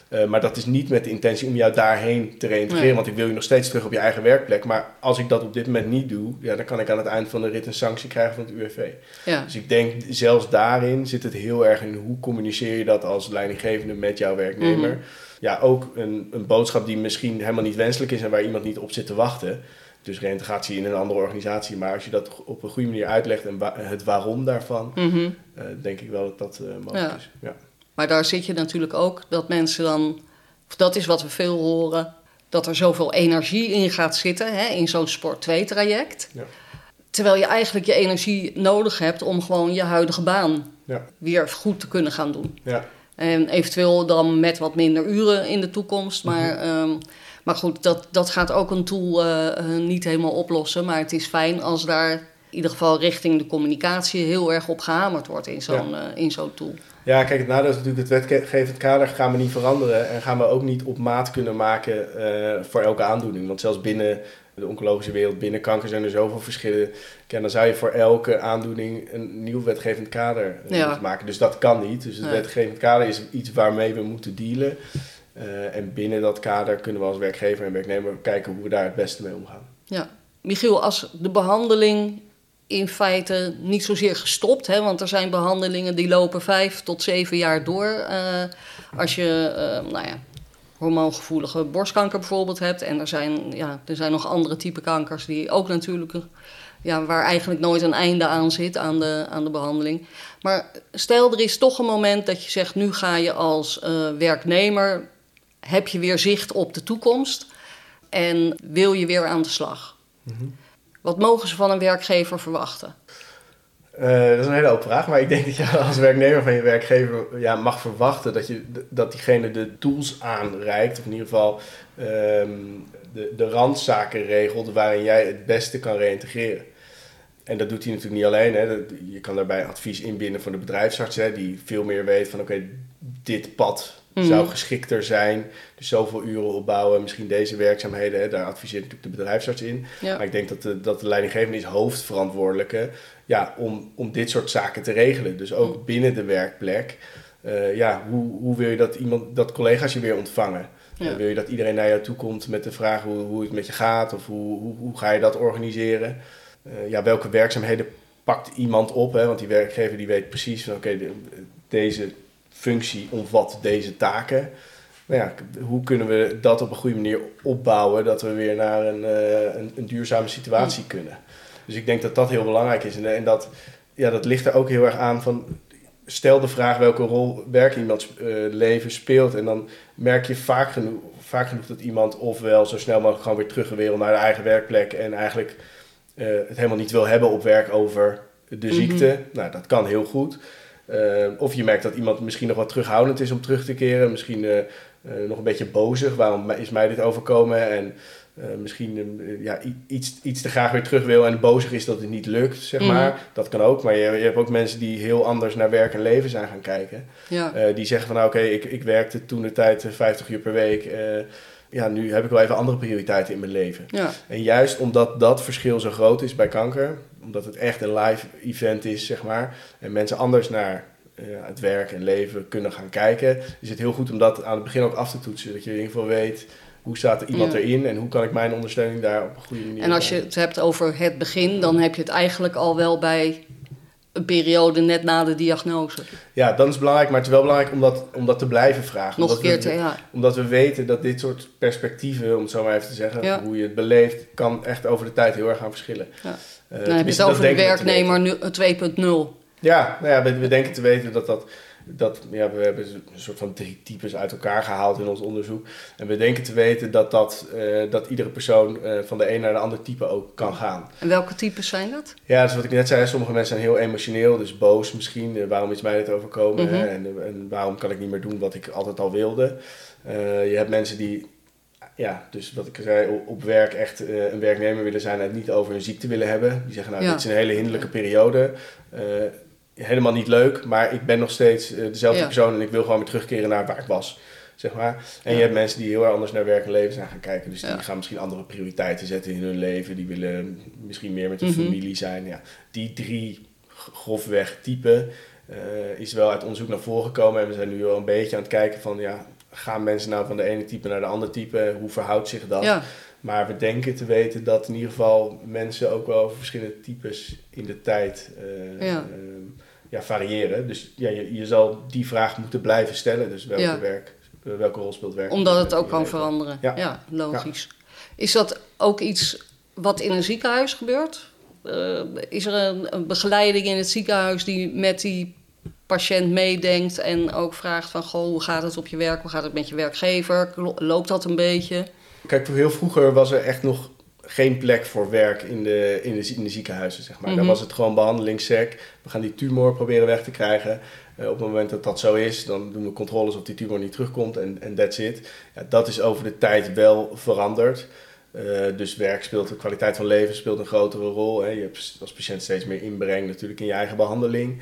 Uh, maar dat is niet met de intentie om jou daarheen te reïntegreren. Nee. Want ik wil je nog steeds terug op je eigen werkplek. Maar als ik dat op dit moment niet doe, ja, dan kan ik aan het eind van de rit een sanctie krijgen van het UWV. Ja. Dus ik denk, zelfs daarin zit het heel erg in hoe communiceer je dat als leidinggevende met jouw werknemer. Mm -hmm. Ja, ook een, een boodschap die misschien helemaal niet wenselijk is en waar iemand niet op zit te wachten. Dus reïntegratie in een andere organisatie. Maar als je dat op een goede manier uitlegt en wa het waarom daarvan, mm -hmm. uh, denk ik wel dat dat uh, mogelijk ja. is. Ja. Maar daar zit je natuurlijk ook dat mensen dan, of dat is wat we veel horen, dat er zoveel energie in gaat zitten hè, in zo'n Sport 2-traject. Ja. Terwijl je eigenlijk je energie nodig hebt om gewoon je huidige baan ja. weer goed te kunnen gaan doen. Ja. En eventueel dan met wat minder uren in de toekomst. Maar, mm -hmm. um, maar goed, dat, dat gaat ook een tool uh, niet helemaal oplossen. Maar het is fijn als daar in ieder geval richting de communicatie heel erg op gehamerd wordt in zo'n ja. uh, in zo'n tool. Ja, kijk, het nadeel is natuurlijk het wetgevend kader gaan we niet veranderen en gaan we ook niet op maat kunnen maken uh, voor elke aandoening. Want zelfs binnen de oncologische wereld, binnen kanker zijn er zoveel verschillen. Ja, dan zou je voor elke aandoening een nieuw wetgevend kader uh, ja. moeten maken. Dus dat kan niet. Dus het wetgevend kader is iets waarmee we moeten dealen. Uh, en binnen dat kader kunnen we als werkgever en werknemer kijken hoe we daar het beste mee omgaan. Ja. Michiel, als de behandeling in feite niet zozeer gestopt. Hè, want er zijn behandelingen die lopen vijf tot zeven jaar door. Uh, als je, uh, nou ja, hormoongevoelige borstkanker bijvoorbeeld hebt. En er zijn, ja, er zijn nog andere type kankers die ook natuurlijk... Ja, waar eigenlijk nooit een einde aan zit aan de, aan de behandeling. Maar stel er is toch een moment dat je zegt... nu ga je als uh, werknemer... heb je weer zicht op de toekomst... en wil je weer aan de slag. -hmm. Wat mogen ze van een werkgever verwachten? Uh, dat is een hele open vraag, maar ik denk dat je als werknemer van je werkgever ja, mag verwachten dat, je, dat diegene de tools aanreikt, of in ieder geval um, de, de randzaken regelt waarin jij het beste kan reïntegreren. En dat doet hij natuurlijk niet alleen. Hè. Je kan daarbij advies inbinden van de bedrijfsarts, hè, die veel meer weet van oké, dit pad zou geschikter zijn. Dus zoveel uren opbouwen, misschien deze werkzaamheden. Hè, daar adviseert natuurlijk de bedrijfsarts in. Maar ik denk dat de, dat de leidinggevende is hoofdverantwoordelijke ja, om, om dit soort zaken te regelen. Dus ook binnen de werkplek. Uh, ja, hoe, hoe wil je dat, iemand, dat collega's je weer ontvangen? Ja. wil je dat iedereen naar jou toe komt met de vraag hoe, hoe het met je gaat? Of hoe, hoe, hoe ga je dat organiseren? Uh, ja, welke werkzaamheden pakt iemand op? Hè? Want die werkgever die weet precies van oké, okay, de, deze functie omvat deze taken. Maar ja, hoe kunnen we dat op een goede manier opbouwen dat we weer naar een, uh, een, een, duurzame situatie mm. kunnen? Dus ik denk dat dat heel belangrijk is. En, en, dat, ja, dat ligt er ook heel erg aan van. Stel de vraag welke rol werk in iemands uh, leven speelt. En dan merk je vaak genoeg, vaak genoeg dat iemand ofwel zo snel mogelijk gewoon weer terug wil naar de eigen werkplek. En eigenlijk uh, het helemaal niet wil hebben op werk over de ziekte. Mm -hmm. Nou, dat kan heel goed. Uh, of je merkt dat iemand misschien nog wat terughoudend is om terug te keren. Misschien uh, uh, nog een beetje bozig. Waarom is mij dit overkomen? En misschien ja, iets, iets te graag weer terug wil en bozig is dat het niet lukt, zeg mm. maar. Dat kan ook. Maar je, je, hebt ook mensen die heel anders naar werk en leven zijn gaan kijken. Ja. die zeggen van nou oké, okay, ik, ik werkte toen de tijd 50 uur per week ja, nu heb ik wel even andere prioriteiten in mijn leven. Ja. En juist omdat dat verschil zo groot is bij kanker, omdat het echt een live event is, zeg maar, en mensen anders naar uh, het werk en leven kunnen gaan kijken, is het heel goed om dat aan het begin ook af te toetsen. Dat je in ieder geval weet hoe staat er iemand Ja. erin en hoe kan ik mijn ondersteuning daar op een goede manier En als je het hebt over het begin, dan heb je het eigenlijk al wel bij een periode net na de diagnose. Ja, dan is belangrijk, maar het is wel belangrijk om dat, om dat te blijven vragen. Nog een omdat keer we, te, ja. Omdat we weten dat dit soort perspectieven, om het zo maar even te zeggen, Ja. hoe je het beleeft, kan echt over de tijd heel erg gaan verschillen. Ja. Eh, Dan heb je het dat over de werknemer nu- 2.0. Ja, nou ja, we, we denken te weten dat dat. Dat ja, we hebben een soort van drie types uit elkaar gehaald in ons onderzoek. En we denken te weten dat, dat, eh, dat iedere persoon eh, van de een naar de ander type ook kan gaan. En welke types zijn dat? Ja, dus wat ik net zei, sommige mensen zijn heel emotioneel, dus boos misschien. Eh, waarom is mij dit overkomen? Mhm. hè? en, en waarom kan ik niet meer doen wat ik altijd al wilde? Je hebt mensen die, ja, dus wat ik zei, op, werk echt een werknemer willen zijn en het niet over hun ziekte willen hebben. Die zeggen, nou, Ja. dit is een hele hinderlijke periode. Eh, helemaal niet leuk, maar ik ben nog steeds eh, dezelfde Ja. persoon en ik wil gewoon weer terugkeren naar waar ik was. Zeg maar. En je hebt mensen die heel erg anders naar werk en leven zijn gaan kijken. Dus die gaan misschien andere prioriteiten zetten in hun leven. Die willen misschien meer met hun Mhm. familie zijn. Ja. Die drie grofweg typen eh, is wel uit onderzoek naar voren gekomen. En we zijn nu wel een beetje aan het kijken van... Ja, gaan mensen nou van de ene type naar de andere type? Hoe verhoudt zich dat? Ja, Maar we denken te weten dat in ieder geval mensen ook wel over verschillende types in de tijd eh, Ja. ehm, ja, variëren. Dus ja, je, je zal die vraag moeten blijven stellen. Dus welke, Ja. werk, eh, welke rol speelt werk? omdat het ook kan leven? veranderen. Ja. Ja, logisch. Is dat ook iets wat in een ziekenhuis gebeurt? Eh, is er een, een begeleiding in het ziekenhuis die met die patiënt meedenkt en ook vraagt van... Goh, hoe gaat het op je werk? Hoe gaat het met je werkgever? Lo- Loopt dat een beetje? Kijk, heel vroeger was er echt nog geen plek voor werk in de, in de, in de ziekenhuizen, zeg maar. Mhm. Dan was het gewoon behandelingssec. We gaan die tumor proberen weg te krijgen. Eh, op het moment dat dat zo is, dan doen we controles of die tumor niet terugkomt en en that's it. Ja, dat is over de tijd wel veranderd. Eh, dus werk speelt, de kwaliteit van leven speelt een grotere rol. Hè. Je hebt als patiënt steeds meer inbreng natuurlijk in je eigen behandeling.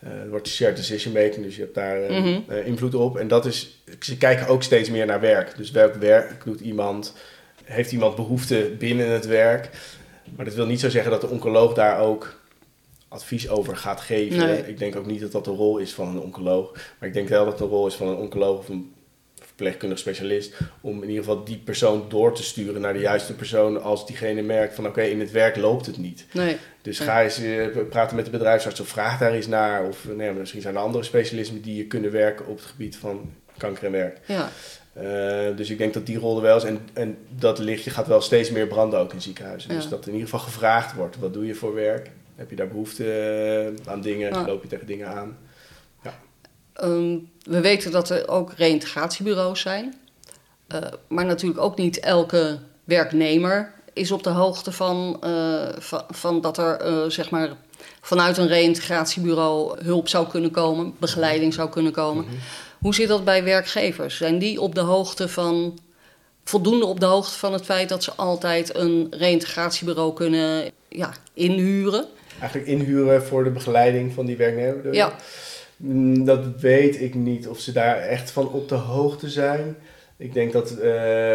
Eh, er wordt shared decision making, dus je hebt daar Mhm. invloed op. En dat is, ze kijken ook steeds meer naar werk. Dus welk werk doet iemand? Heeft iemand behoefte binnen het werk? Maar dat wil niet zo zeggen dat de oncoloog daar ook advies over gaat geven. Nee. Ik denk ook niet dat dat de rol is van een oncoloog. Maar ik denk wel dat het de rol is van een oncoloog of een verpleegkundig specialist... om in ieder geval die persoon door te sturen naar de juiste persoon... als diegene merkt van oké, in het werk loopt het niet. Nee. Dus ga eens eh, praten met de bedrijfsarts of vraag daar eens naar. Of nee, misschien zijn er andere specialismen die je kunnen werken op het gebied van kanker en werk. Ja, Eh, dus ik denk dat die rol er wel is. En, en dat lichtje gaat wel steeds meer branden ook in ziekenhuizen. Ja. Dus dat in ieder geval gevraagd wordt. Wat doe je voor werk? Heb je daar behoefte eh, aan dingen? Ja. Loop je tegen dingen aan? Ehm, we weten dat er ook reïntegratiebureaus zijn. Eh, maar natuurlijk ook niet elke werknemer is op de hoogte van, van, van dat er zeg maar vanuit een reïntegratiebureau hulp zou kunnen komen, begeleiding zou kunnen komen. Mhm. Hoe zit dat bij werkgevers? Zijn die op de hoogte van, voldoende op de hoogte van het feit dat ze altijd een reïntegratiebureau kunnen ja, inhuren? Eigenlijk inhuren voor de begeleiding van die werknemer. Ja. Mm, Dat weet ik niet of ze daar echt van op de hoogte zijn. Ik denk dat eh,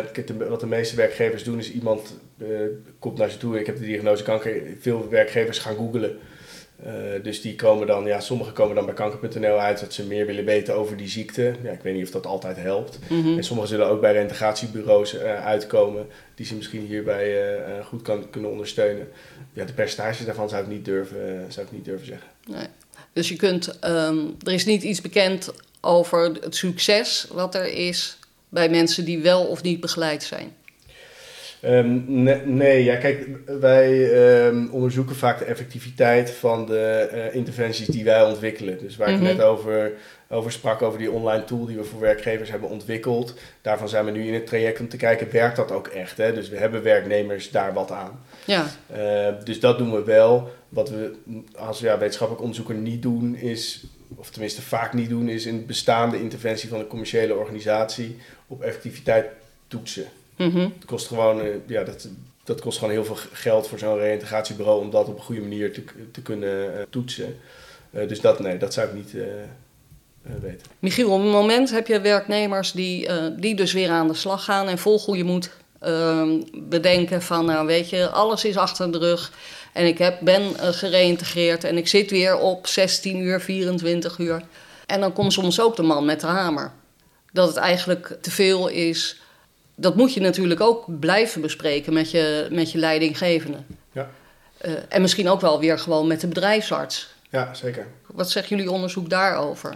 wat de meeste werkgevers doen is iemand eh, komt naar ze toe. Ik heb de diagnose kanker. Veel werkgevers gaan googlen. Eh, dus die komen dan, ja, sommigen komen dan bij kanker.nl uit dat ze meer willen weten over die ziekte. Ja, ik weet niet of dat altijd helpt. Mhm. En sommigen zullen ook bij reintegratiebureaus eh, uitkomen die ze misschien hierbij eh, goed kan, kunnen ondersteunen. Ja, de percentages daarvan zou ik niet durven, zou ik niet durven zeggen. Nee. Dus je kunt, ehm, er is niet iets bekend over het succes wat er is bij mensen die wel of niet begeleid zijn. Ehm, ne- nee, ja, kijk, wij ehm, onderzoeken vaak de effectiviteit van de eh, interventies die wij ontwikkelen. Dus waar Mhm. ik net over, over sprak, over die online tool die we voor werkgevers hebben ontwikkeld. Daarvan zijn we nu in het traject om te kijken, werkt dat ook echt? Hè? Dus we hebben werknemers daar wat aan. Ja, Eh, dus dat doen we wel. Wat we als ja, wetenschappelijk onderzoeker niet doen is, of tenminste vaak niet doen, is een bestaande interventie van een commerciële organisatie op effectiviteit toetsen. Mhm. Het kost gewoon, eh, ja, dat, dat kost gewoon heel veel geld voor zo'n reïntegratiebureau om dat op een goede manier te, te kunnen eh, toetsen. Eh, dus dat, nee, dat zou ik niet weten. Michiel, op het moment heb je werknemers die, die dus weer aan de slag gaan en vol goede moed ehm, bedenken van, nou weet je, alles is achter de rug en ik heb, ben gereïntegreerd en ik zit weer op 16 uur, 24 uur. En dan komt soms ook de man met de hamer. Dat het eigenlijk te veel is. Dat moet je natuurlijk ook blijven bespreken met je, met je leidinggevende. Ja. Eh, en misschien ook wel weer gewoon met de bedrijfsarts. Ja, zeker. Wat zegt jullie onderzoek daarover?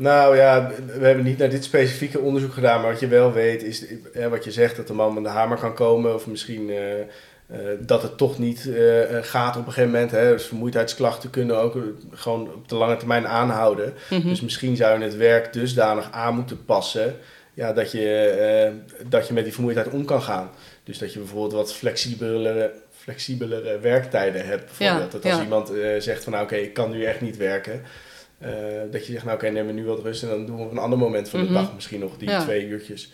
Nou ja, we hebben niet naar dit specifieke onderzoek gedaan, maar wat je wel weet is, eh, wat je zegt, dat de man met de hamer kan komen. Of misschien eh, eh, dat het toch niet gaat op een gegeven moment. Hè. Dus vermoeidheidsklachten kunnen ook gewoon op de lange termijn aanhouden. Mhm. Dus misschien zou je het werk dusdanig aan moeten passen ja, dat, je, eh, dat je met die vermoeidheid om kan gaan. Dus dat je bijvoorbeeld wat flexibelere, flexibelere werktijden hebt. Bijvoorbeeld. Ja, dat als ja. iemand eh, zegt van nou oké, ik kan nu echt niet werken. eh, dat je zegt nou oké, neem me nu wat rust en dan doen we op een ander moment van de Mhm. dag misschien nog die Ja. twee uurtjes.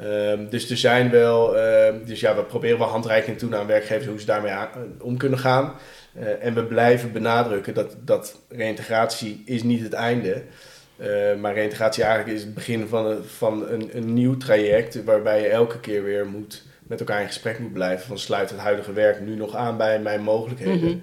Ehm, dus er zijn wel, ehm, dus ja, we proberen wel handreiking toe aan werkgevers hoe ze daarmee om kunnen gaan. En we blijven benadrukken dat, dat reïntegratie is niet het einde. Eh, maar reïntegratie eigenlijk is het begin van, een, van een, een nieuw traject waarbij je elke keer weer moet, met elkaar in gesprek moet blijven. Van sluit het huidige werk nu nog aan bij mijn mogelijkheden. Mhm.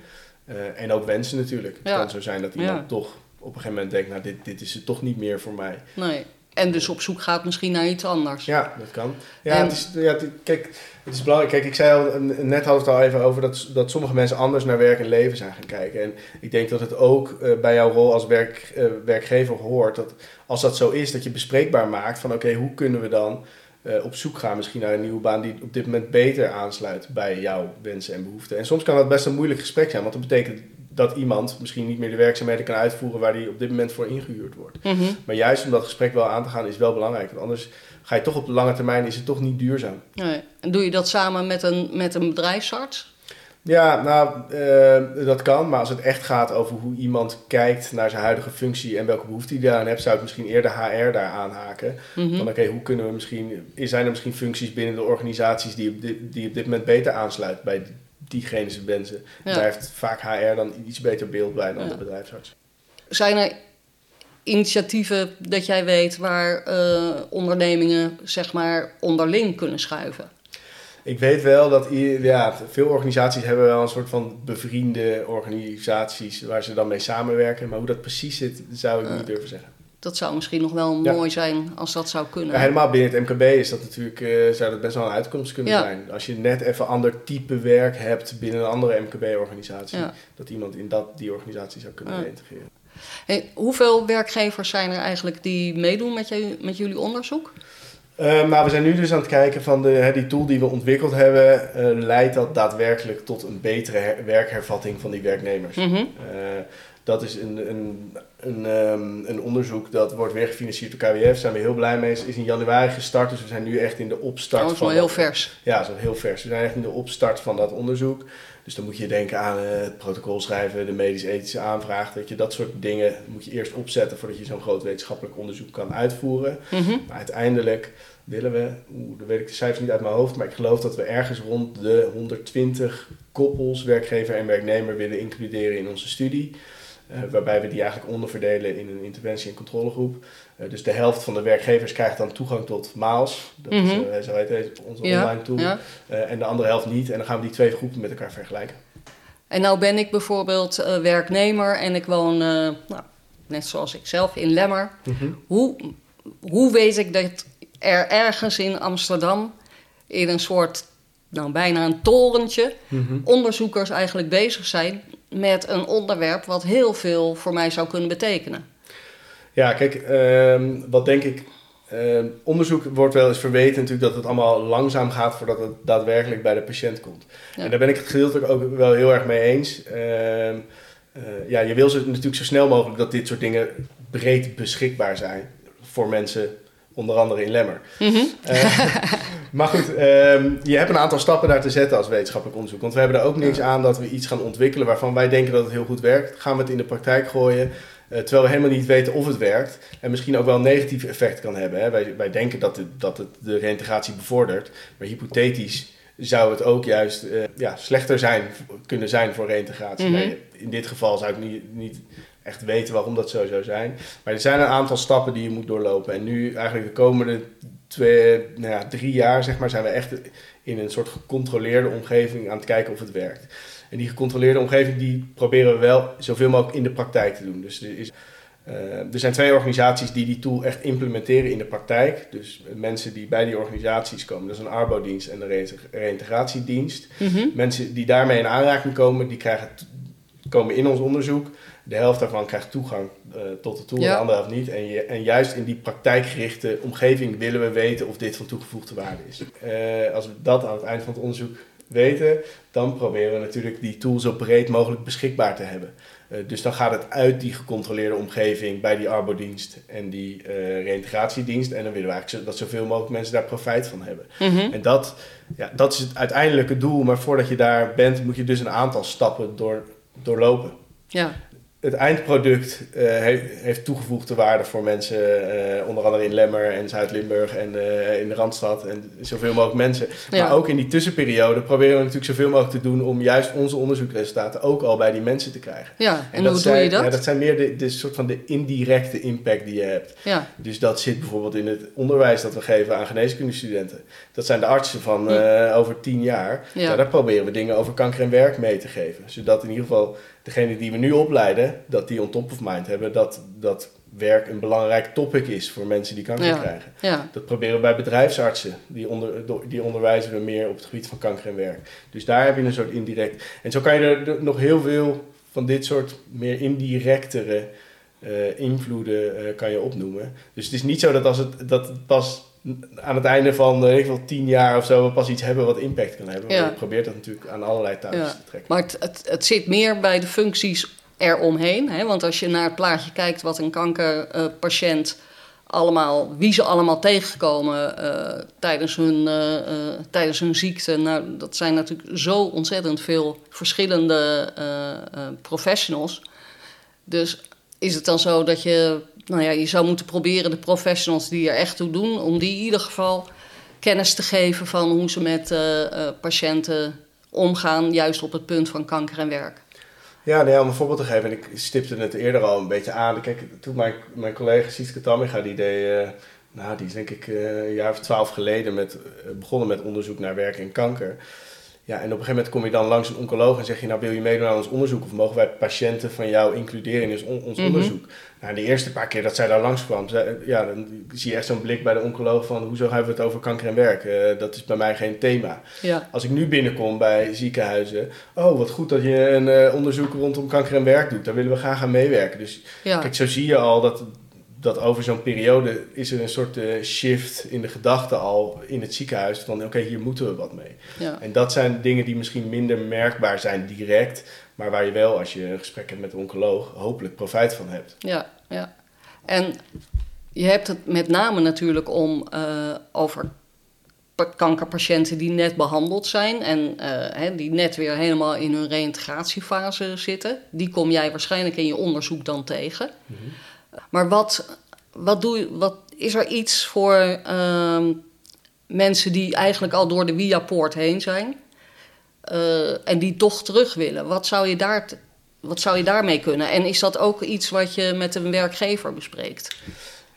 Eh, en ook wensen natuurlijk. Het Ja. kan zo zijn dat iemand Ja. toch op een gegeven moment denkt, nou dit, dit is het toch niet meer voor mij. Nee. En dus op zoek gaat misschien naar iets anders. Ja, dat kan. Ja, En- het is, ja het- kijk, het is belangrijk. Kijk, ik zei al, net had het al even over dat, dat sommige mensen anders naar werk en leven zijn gaan kijken. En ik denk dat het ook eh, bij jouw rol als werk, eh, werkgever hoort dat als dat zo is, dat je bespreekbaar maakt van oké, hoe kunnen we dan eh, op zoek gaan misschien naar een nieuwe baan die op dit moment beter aansluit bij jouw wensen en behoeften. En soms kan dat best een moeilijk gesprek zijn, want dat betekent dat iemand misschien niet meer de werkzaamheden kan uitvoeren waar die op dit moment voor ingehuurd wordt. Mhm. Maar juist om dat gesprek wel aan te gaan is wel belangrijk. Want anders ga je toch op de lange termijn, is het toch niet duurzaam. Nee. En doe je dat samen met een, met een bedrijfsarts? Ja, nou, eh, dat kan. Maar als het echt gaat over hoe iemand kijkt naar zijn huidige functie en welke behoefte hij daaraan heeft, zou ik misschien eerder HR daar aanhaken. Mhm. Van oké, hoe kunnen we misschien, zijn er misschien functies binnen de organisaties die op dit, die op dit moment beter aansluiten bij diegene zijn wensen? Ja. Daar heeft vaak HR dan iets beter beeld bij dan Ja. de bedrijfsarts. Zijn er initiatieven dat jij weet waar eh, ondernemingen zeg maar onderling kunnen schuiven? Ik weet wel dat ja, veel organisaties hebben wel een soort van bevriende organisaties waar ze dan mee samenwerken. Maar hoe dat precies zit, zou ik niet durven zeggen. Dat zou misschien nog wel Ja. mooi zijn als dat zou kunnen. Ja, helemaal binnen het MKB is dat natuurlijk, eh, zou dat best wel een uitkomst kunnen Ja. zijn. Als je net even ander type werk hebt binnen een andere MKB-organisatie, dat iemand in dat, die organisatie zou kunnen integreren. Hey, hoeveel werkgevers zijn er eigenlijk die meedoen met, je, met jullie onderzoek? Maar we zijn nu dus aan het kijken van de, hè, die tool die we ontwikkeld hebben, eh, leidt dat daadwerkelijk tot een betere her- werkhervatting van die werknemers. Mhm. Eh, dat is een, een, een, ehm, een onderzoek dat wordt weer gefinancierd door KWF. Daar zijn we heel blij mee. Het is in januari gestart, dus we zijn nu echt in de opstart Oh, dat is wel heel vers. Ja, dat is heel vers. We zijn echt in de opstart van dat onderzoek. Dus dan moet je denken aan eh, het protocol schrijven, de medisch-ethische aanvraag. Dat je dat soort dingen moet je eerst opzetten voordat je zo'n groot wetenschappelijk onderzoek kan uitvoeren. Mhm. Maar uiteindelijk willen we, oeh, dan weet ik de cijfers niet uit mijn hoofd, maar ik geloof dat we ergens rond de 120 koppels, werkgever en werknemer, willen includeren in onze studie. waarbij we die eigenlijk onderverdelen in een interventie- en controlegroep. Dus de helft van de werkgevers krijgt dan toegang tot Maals. Dat is, mhm. zo heet onze online tool. en de andere helft niet. En dan gaan we die twee groepen met elkaar vergelijken. En nou ben ik bijvoorbeeld werknemer en ik woon, nou, net zoals ik zelf, in Lemmer. Mhm. hoe, hoe weet ik dat er ergens in Amsterdam in een soort, nou bijna een torentje, mhm. onderzoekers eigenlijk bezig zijn met een onderwerp wat heel veel voor mij zou kunnen betekenen. Ja, kijk, ehm, wat denk ik. Uh, onderzoek wordt wel eens verweten natuurlijk dat het allemaal langzaam gaat voordat het daadwerkelijk bij de patiënt komt. En daar ben ik het gedeeltelijk ook wel heel erg mee eens. Ehm, eh, ja, je wil ze natuurlijk zo snel mogelijk dat dit soort dingen breed beschikbaar zijn voor mensen onder andere in Lemmer. Mhm. Eh, maar goed, ehm, je hebt een aantal stappen daar te zetten als wetenschappelijk onderzoek. Want we hebben er ook niks aan dat we iets gaan ontwikkelen waarvan wij denken dat het heel goed werkt. Gaan we het in de praktijk gooien, uh, terwijl we helemaal niet weten of het werkt. En misschien ook wel een negatief effect kan hebben. Hè. Wij, wij denken dat het, dat het de reintegratie bevordert. Maar hypothetisch zou het ook juist uh, ja, slechter zijn, kunnen zijn voor reintegratie. Mhm. in dit geval zou ik niet, niet echt weten waarom dat zo zou zijn. Maar er zijn een aantal stappen die je moet doorlopen. En nu eigenlijk de komende twee, nou ja, drie jaar zeg maar, zijn we echt in een soort gecontroleerde omgeving aan het kijken of het werkt. En die gecontroleerde omgeving die proberen we wel zoveel mogelijk in de praktijk te doen. Dus er, is, uh, er zijn twee organisaties die die tool echt implementeren in de praktijk. Dus mensen die bij die organisaties komen, dat is een arbodienst en een reïntegratiedienst. Mm Mensen die daarmee in aanraking komen, die krijgen, komen in ons onderzoek de helft daarvan krijgt toegang uh, tot de tool, de andere helft niet. En, je, en juist in die praktijkgerichte omgeving willen we weten of dit van toegevoegde waarde is. Uh, als we dat aan het eind van het onderzoek weten, dan proberen we natuurlijk die tool zo breed mogelijk beschikbaar te hebben. Uh, dus dan gaat het uit die gecontroleerde omgeving bij die arbodienst en die reïntegratiedienst. En dan willen we eigenlijk dat zoveel mogelijk mensen daar profijt van hebben. Mm En dat, ja, dat is het uiteindelijke doel. Maar voordat je daar bent, moet je dus een aantal stappen door, doorlopen. Ja het eindproduct uh, heeft toegevoegde waarde voor mensen, uh, onder andere in Lemmer en Zuid-Limburg en uh, in de Randstad en zoveel mogelijk mensen. Maar ook in die tussenperiode proberen we natuurlijk zoveel mogelijk te doen om juist onze onderzoekresultaten ook al bij die mensen te krijgen. Ja, en, hoe doe je dat? Ja, dat zijn meer de, de soort van de indirecte impact die je hebt. Ja. Dus dat zit bijvoorbeeld in het onderwijs dat we geven aan geneeskundestudenten. Dat zijn de artsen van over tien jaar. Ja. daar proberen we dingen over kanker en werk mee te geven. Zodat in ieder geval degene die we nu opleiden, dat die on top of mind hebben, dat, dat werk een belangrijk topic is voor mensen die kanker krijgen. Ja. Dat proberen we bij bedrijfsartsen, die, onder, die onderwijzen we meer op het gebied van kanker en werk. Dus daar heb je een soort indirect. En zo kan je er nog heel veel van dit soort meer indirectere uh, invloeden uh, kan je opnoemen. Dus het is niet zo dat als het, dat het pas aan het einde van ik tien jaar of zo we pas iets hebben wat impact kan hebben. Ja. Je probeert dat natuurlijk aan allerlei touwtjes te trekken. Maar het, het, het, zit meer bij de functies eromheen. Hè? Want als je naar het plaatje kijkt wat een kankerpatiënt allemaal, wie ze allemaal tegenkomen uh, tijdens, hun, uh, tijdens hun ziekte. Nou, dat zijn natuurlijk zo ontzettend veel verschillende professionals. Dus is het dan zo dat je nou ja, je zou moeten proberen de professionals die er echt toe doen, om die in ieder geval kennis te geven van hoe ze met uh, uh, patiënten omgaan, juist op het punt van kanker en werk. Ja, nou ja, om een voorbeeld te geven, en ik stipte het eerder al een beetje aan. Kijk, toen mijn, mijn collega Sietke Tammiga, die deed, uh, nou, die is denk ik een jaar of twaalf geleden met, begonnen met onderzoek naar werk en kanker. Ja, en op een gegeven moment kom je dan langs een oncoloog en zeg je, nou wil je meedoen aan ons onderzoek of mogen wij patiënten van jou includeren in ons, mhm. onderzoek? Nou, de eerste paar keer dat zij daar langskwam, ja, dan zie je echt zo'n blik bij de oncoloog van, hoezo hebben we het over kanker en werk? Uh, dat is bij mij geen thema. Ja. Als ik nu binnenkom bij ziekenhuizen, oh wat goed dat je een uh, onderzoek rondom kanker en werk doet, daar willen we graag aan meewerken. Dus kijk, zo zie je al dat dat over zo'n periode is er een soort uh, shift in de gedachte al in het ziekenhuis van oké, hier moeten we wat mee. Ja. En dat zijn dingen die misschien minder merkbaar zijn direct, maar waar je wel als je een gesprek hebt met een oncoloog hopelijk profijt van hebt. Ja, ja. En je hebt het met name natuurlijk om uh, over kankerpatiënten die net behandeld zijn en uh, hè, die net weer helemaal in hun reïntegratiefase zitten. Die kom jij waarschijnlijk in je onderzoek dan tegen. Mm maar wat, wat, doe, je, wat is er iets voor ehm, mensen die eigenlijk al door de via-poort heen zijn uh, en die toch terug willen? Wat zou je daar wat zou je daarmee kunnen? En is dat ook iets wat je met een werkgever bespreekt?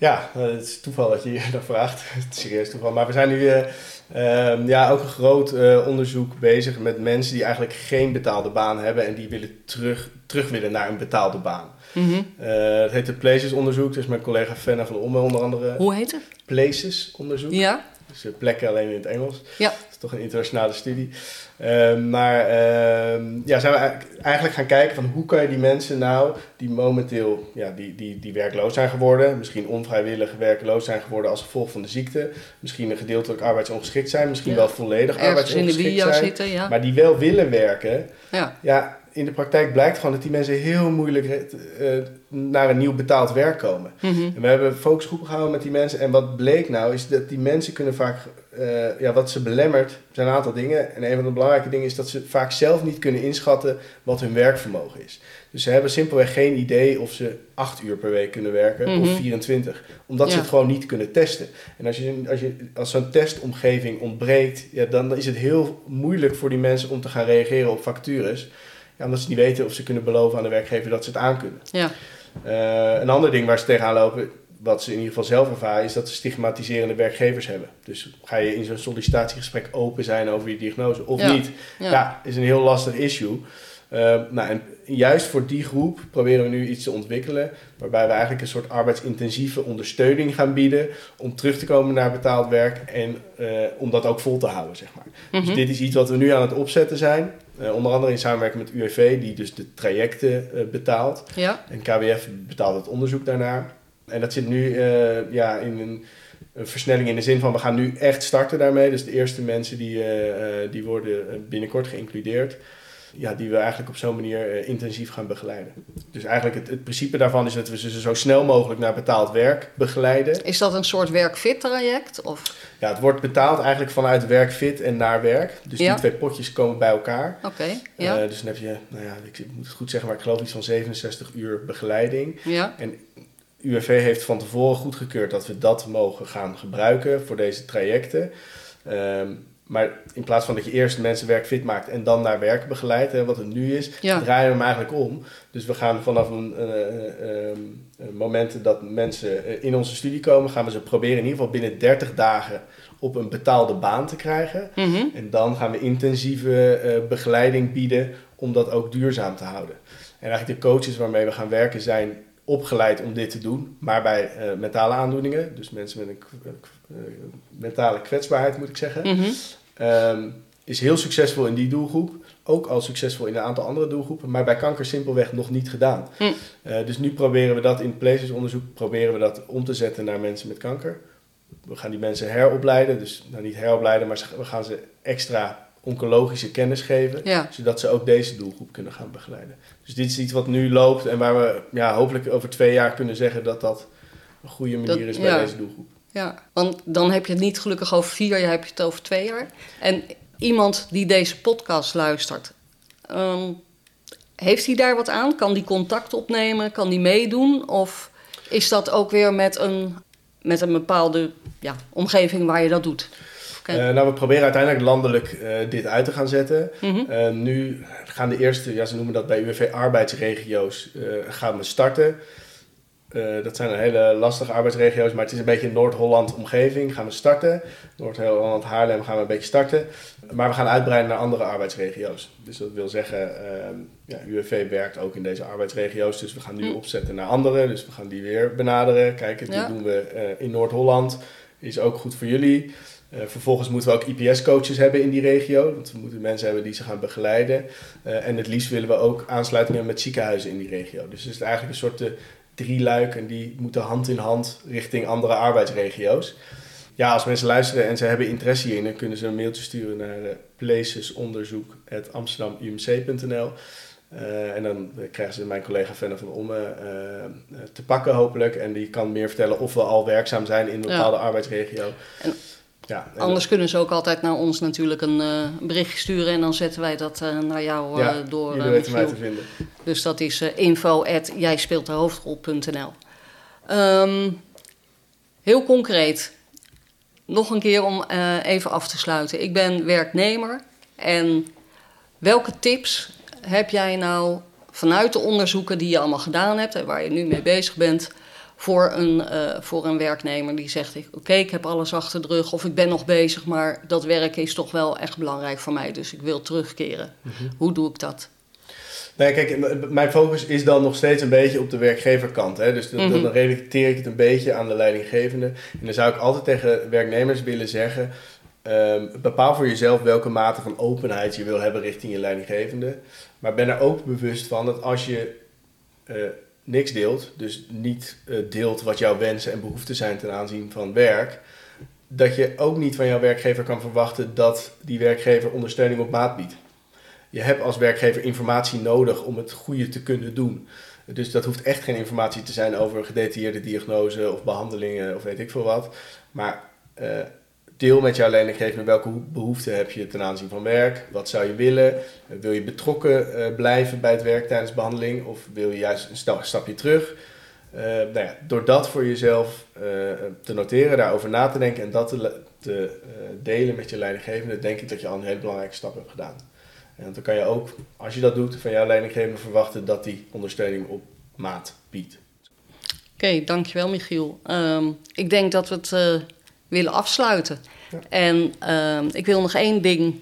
Ja, eh, het is toeval dat je hier naar vraagt. Het is serieus toeval. Maar we zijn nu uh, ja, ook een groot uh, onderzoek bezig met mensen die eigenlijk geen betaalde baan hebben en die willen terug, terug willen naar een betaalde baan. Mm -hmm. het heet het Places onderzoek. Dus mijn collega Fenna van Omme onder andere. Hoe heet het? Places onderzoek. Ja. Dus plekken alleen in het Engels. Ja. Dat is toch een internationale studie. Uh, maar uh, ja, zijn we eigenlijk gaan kijken van hoe kan je die mensen nou die momenteel ja, die, die, die werkloos zijn geworden, misschien onvrijwillig werkloos zijn geworden als gevolg van de ziekte, misschien een gedeeltelijk arbeidsongeschikt zijn, misschien ja. wel volledig Ergens arbeidsongeschikt in de zijn, zitten, ja. maar die wel willen werken. Ja. ja, in de praktijk blijkt gewoon dat die mensen heel moeilijk uh, naar een nieuw betaald werk komen. Mm -hmm. En we hebben focusgroepen gehouden met die mensen. En wat bleek nou, is dat die mensen kunnen vaak, uh, ja, wat ze belemmert, zijn een aantal dingen. En een van de belangrijke dingen is dat ze vaak zelf niet kunnen inschatten wat hun werkvermogen is. Dus ze hebben simpelweg geen idee of ze acht uur per week kunnen werken Mhm. of 24. Omdat ze het gewoon niet kunnen testen. En als, je, als, je, als zo'n testomgeving ontbreekt, ja, dan is het heel moeilijk voor die mensen om te gaan reageren op vacatures. Ja, omdat ze niet weten of ze kunnen beloven aan de werkgever dat ze het aankunnen. Ja. Eh, een ander ding waar ze tegenaan lopen, wat ze in ieder geval zelf ervaren, is dat ze stigmatiserende werkgevers hebben. Dus ga je in zo'n sollicitatiegesprek open zijn over je diagnose of Ja. niet? Ja. Ja. is een heel lastig issue. Eh, nou, en juist voor die groep proberen we nu iets te ontwikkelen, waarbij we eigenlijk een soort arbeidsintensieve ondersteuning gaan bieden om terug te komen naar betaald werk en eh, om dat ook vol te houden, zeg maar. Mhm. Dus dit is iets wat we nu aan het opzetten zijn. Eh, onder andere in samenwerking met UWV, die dus de trajecten eh, betaalt. Ja. En KWF betaalt het onderzoek daarnaar. En dat zit nu eh, ja, in een, een versnelling in de zin van we gaan nu echt starten daarmee. Dus de eerste mensen die, die worden binnenkort geïncludeerd. Ja, die we eigenlijk op zo'n manier eh, intensief gaan begeleiden. Dus eigenlijk het, het principe daarvan is dat we ze zo snel mogelijk naar betaald werk begeleiden. Is dat een soort werkfit traject? Of? Ja, het wordt betaald eigenlijk vanuit werkfit en naar werk. Dus Ja. die twee potjes komen bij elkaar. Oké, ja. Eh, dus dan heb je, nou ja, ik moet het goed zeggen, maar ik geloof iets van 67 uur begeleiding. ja. En UWV heeft van tevoren goedgekeurd dat we dat mogen gaan gebruiken voor deze trajecten. Ehm, maar in plaats van dat je eerst mensen werkfit maakt en dan naar werk begeleidt, hè, wat het nu is, Ja. draaien we hem eigenlijk om. Dus we gaan vanaf een, eh, eh, ehm, moment dat mensen eh, in onze studie komen, gaan we ze proberen in ieder geval binnen 30 dagen op een betaalde baan te krijgen. Mhm. En dan gaan we intensieve begeleiding bieden om dat ook duurzaam te houden. En eigenlijk de coaches waarmee we gaan werken zijn opgeleid om dit te doen, maar bij mentale aandoeningen, dus mensen met een mentale kwetsbaarheid moet ik zeggen, Mhm. Ehm, is heel succesvol in die doelgroep. Ook al succesvol in een aantal andere doelgroepen, maar bij kanker simpelweg nog niet gedaan. Hm. Eh, dus nu proberen we dat in het Places onderzoek proberen we dat om te zetten naar mensen met kanker. We gaan die mensen heropleiden, dus nou niet heropleiden, maar we gaan ze extra oncologische kennis geven, Ja. zodat ze ook deze doelgroep kunnen gaan begeleiden. Dus dit is iets wat nu loopt en waar we ja, hopelijk over twee jaar kunnen zeggen dat dat een goede manier Dat- is bij ja. deze doelgroep. Ja, want dan heb je het niet gelukkig over vier jaar, heb je het over twee jaar. En iemand die deze podcast luistert, ehm, heeft hij daar wat aan? Kan die contact opnemen? Kan die meedoen? Of is dat ook weer met een, met een bepaalde ja, omgeving waar je dat doet? Eh, nou, we proberen uiteindelijk landelijk eh, dit uit te gaan zetten. Mhm. Eh, nu gaan de eerste, ja, ze noemen dat bij UWV arbeidsregio's, eh, gaan we starten. Eh, dat zijn een hele lastige arbeidsregio's, maar het is een beetje Noord-Holland omgeving. Gaan we starten. Noord-Holland, Haarlem gaan we een beetje starten. Maar we gaan uitbreiden naar andere arbeidsregio's. Dus dat wil zeggen, ehm, ja, UWV werkt ook in deze arbeidsregio's. Dus we gaan nu Hm. opzetten naar andere. Dus we gaan die weer benaderen. Kijken, die Ja. doen we eh, in Noord-Holland. Is ook goed voor jullie. Eh, vervolgens moeten we ook IPS-coaches hebben in die regio. Want we moeten mensen hebben die ze gaan begeleiden. En het liefst willen we ook aansluiting hebben met ziekenhuizen in die regio. Dus het is eigenlijk een soort eh, drie luik en die moeten hand in hand richting andere arbeidsregio's. Ja, als mensen luisteren en ze hebben interesse hierin, dan kunnen ze een mailtje sturen naar uh, placesonderzoek.amsterdamumc.nl. Uh, en dan krijgen ze mijn collega Fenne van Omme uh, te pakken hopelijk. En die kan meer vertellen of we al werkzaam zijn in een bepaalde ja. arbeidsregio. En ja, anders kunnen ze ook altijd naar ons natuurlijk een uh, berichtje sturen. En dan zetten wij dat uh, naar jou uh, ja, door. jullie weten mij te vinden. Dus dat is info at jijspeeltdehoofdrol.nl um, Heel concreet. Nog een keer om even af te sluiten. Ik ben werknemer. En welke tips heb jij nou vanuit de onderzoeken die je allemaal gedaan hebt en waar je nu mee bezig bent, voor een, uh, voor een werknemer die zegt: Oké, ik heb alles achter de rug of ik ben nog bezig, maar dat werk is toch wel echt belangrijk voor mij, dus ik wil terugkeren. Mhm. Hoe doe ik dat? Nee, kijk, mijn focus is dan nog steeds een beetje op de werkgeverkant. Hè? Dus dan, mm dan relateer ik het een beetje aan de leidinggevende. En dan zou ik altijd tegen werknemers willen zeggen: um, bepaal voor jezelf welke mate van openheid je wil hebben richting je leidinggevende. Maar ben er ook bewust van dat als je uh, niks deelt, dus niet uh, deelt wat jouw wensen en behoeften zijn ten aanzien van werk, dat je ook niet van jouw werkgever kan verwachten dat die werkgever ondersteuning op maat biedt. Je hebt als werkgever informatie nodig om het goede te kunnen doen. Dus dat hoeft echt geen informatie te zijn over gedetailleerde diagnose of behandelingen of weet ik veel wat. Maar uh, deel met jouw leidinggevende welke behoeften heb je ten aanzien van werk. Wat zou je willen? wil je betrokken uh, blijven bij het werk tijdens behandeling? Of wil je juist een stapje terug? Uh, nou door dat voor jezelf te noteren, daarover na te denken en dat te, delen met je leidinggevende, denk ik dat je al een hele belangrijke stap hebt gedaan. En dan kan je ook, als je dat doet, van jouw leidinggevende verwachten dat die ondersteuning op maat biedt. Oké, dankjewel Michiel. Ehm, ik denk dat we het willen afsluiten. Ja. En uh, ik wil nog één ding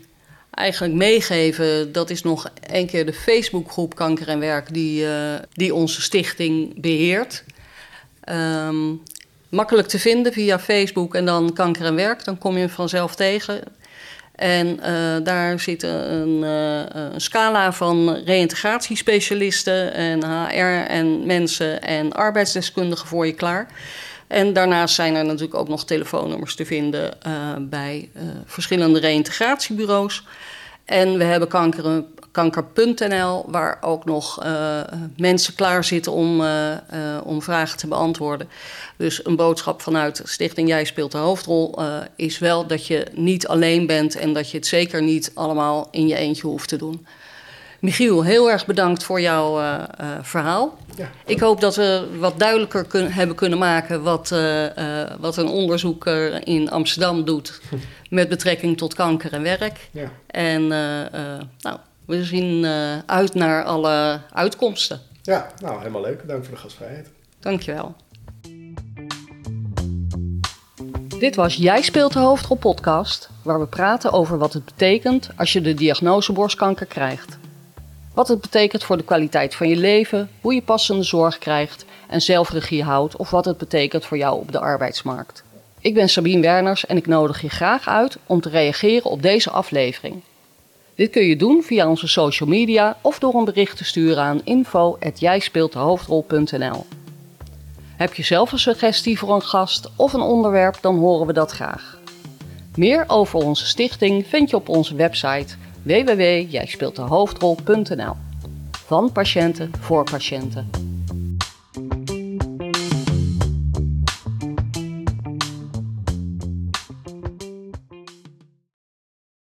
eigenlijk meegeven. Dat is nog één keer de Facebookgroep Kanker en Werk die, uh, die onze stichting beheert. Um, makkelijk te vinden via Facebook en dan Kanker en Werk. Dan kom je vanzelf tegen. En uh, daar zit een, uh, een, scala van reïntegratiespecialisten en HR en mensen en arbeidsdeskundigen voor je klaar. En daarnaast zijn er natuurlijk ook nog telefoonnummers te vinden uh, bij verschillende reïntegratiebureaus. En we hebben kanker, kanker.nl, waar ook nog uh, mensen klaar zitten om, uh, uh, om vragen te beantwoorden. Dus een boodschap vanuit Stichting Jij speelt de hoofdrol is wel dat je niet alleen bent en dat je het zeker niet allemaal in je eentje hoeft te doen. Michiel, heel erg bedankt voor jouw uh, uh, verhaal. Ja. Ik hoop dat we wat duidelijker kun hebben kunnen maken wat, uh, wat een onderzoeker in Amsterdam doet met betrekking tot kanker en werk. Ja. En nou, we zien uit naar alle uitkomsten. Ja, nou helemaal leuk. Dank voor de gastvrijheid. Dankjewel. Dit was Jij speelt de hoofdrol podcast, waar we praten over wat het betekent als je de diagnose borstkanker krijgt. Wat het betekent voor de kwaliteit van je leven, hoe je passende zorg krijgt en zelfregie houdt of wat het betekent voor jou op de arbeidsmarkt. Ik ben Sabine Werners en ik nodig je graag uit om te reageren op deze aflevering. Dit kun je doen via onze social media of door een bericht te sturen aan info@jijspeeltdehoofdrol.nl. Heb je zelf een suggestie voor een gast of een onderwerp, dan horen we dat graag. Meer over onze stichting vind je op onze website www.jijspeeltdehoofdrol.nl. Van patiënten voor patiënten.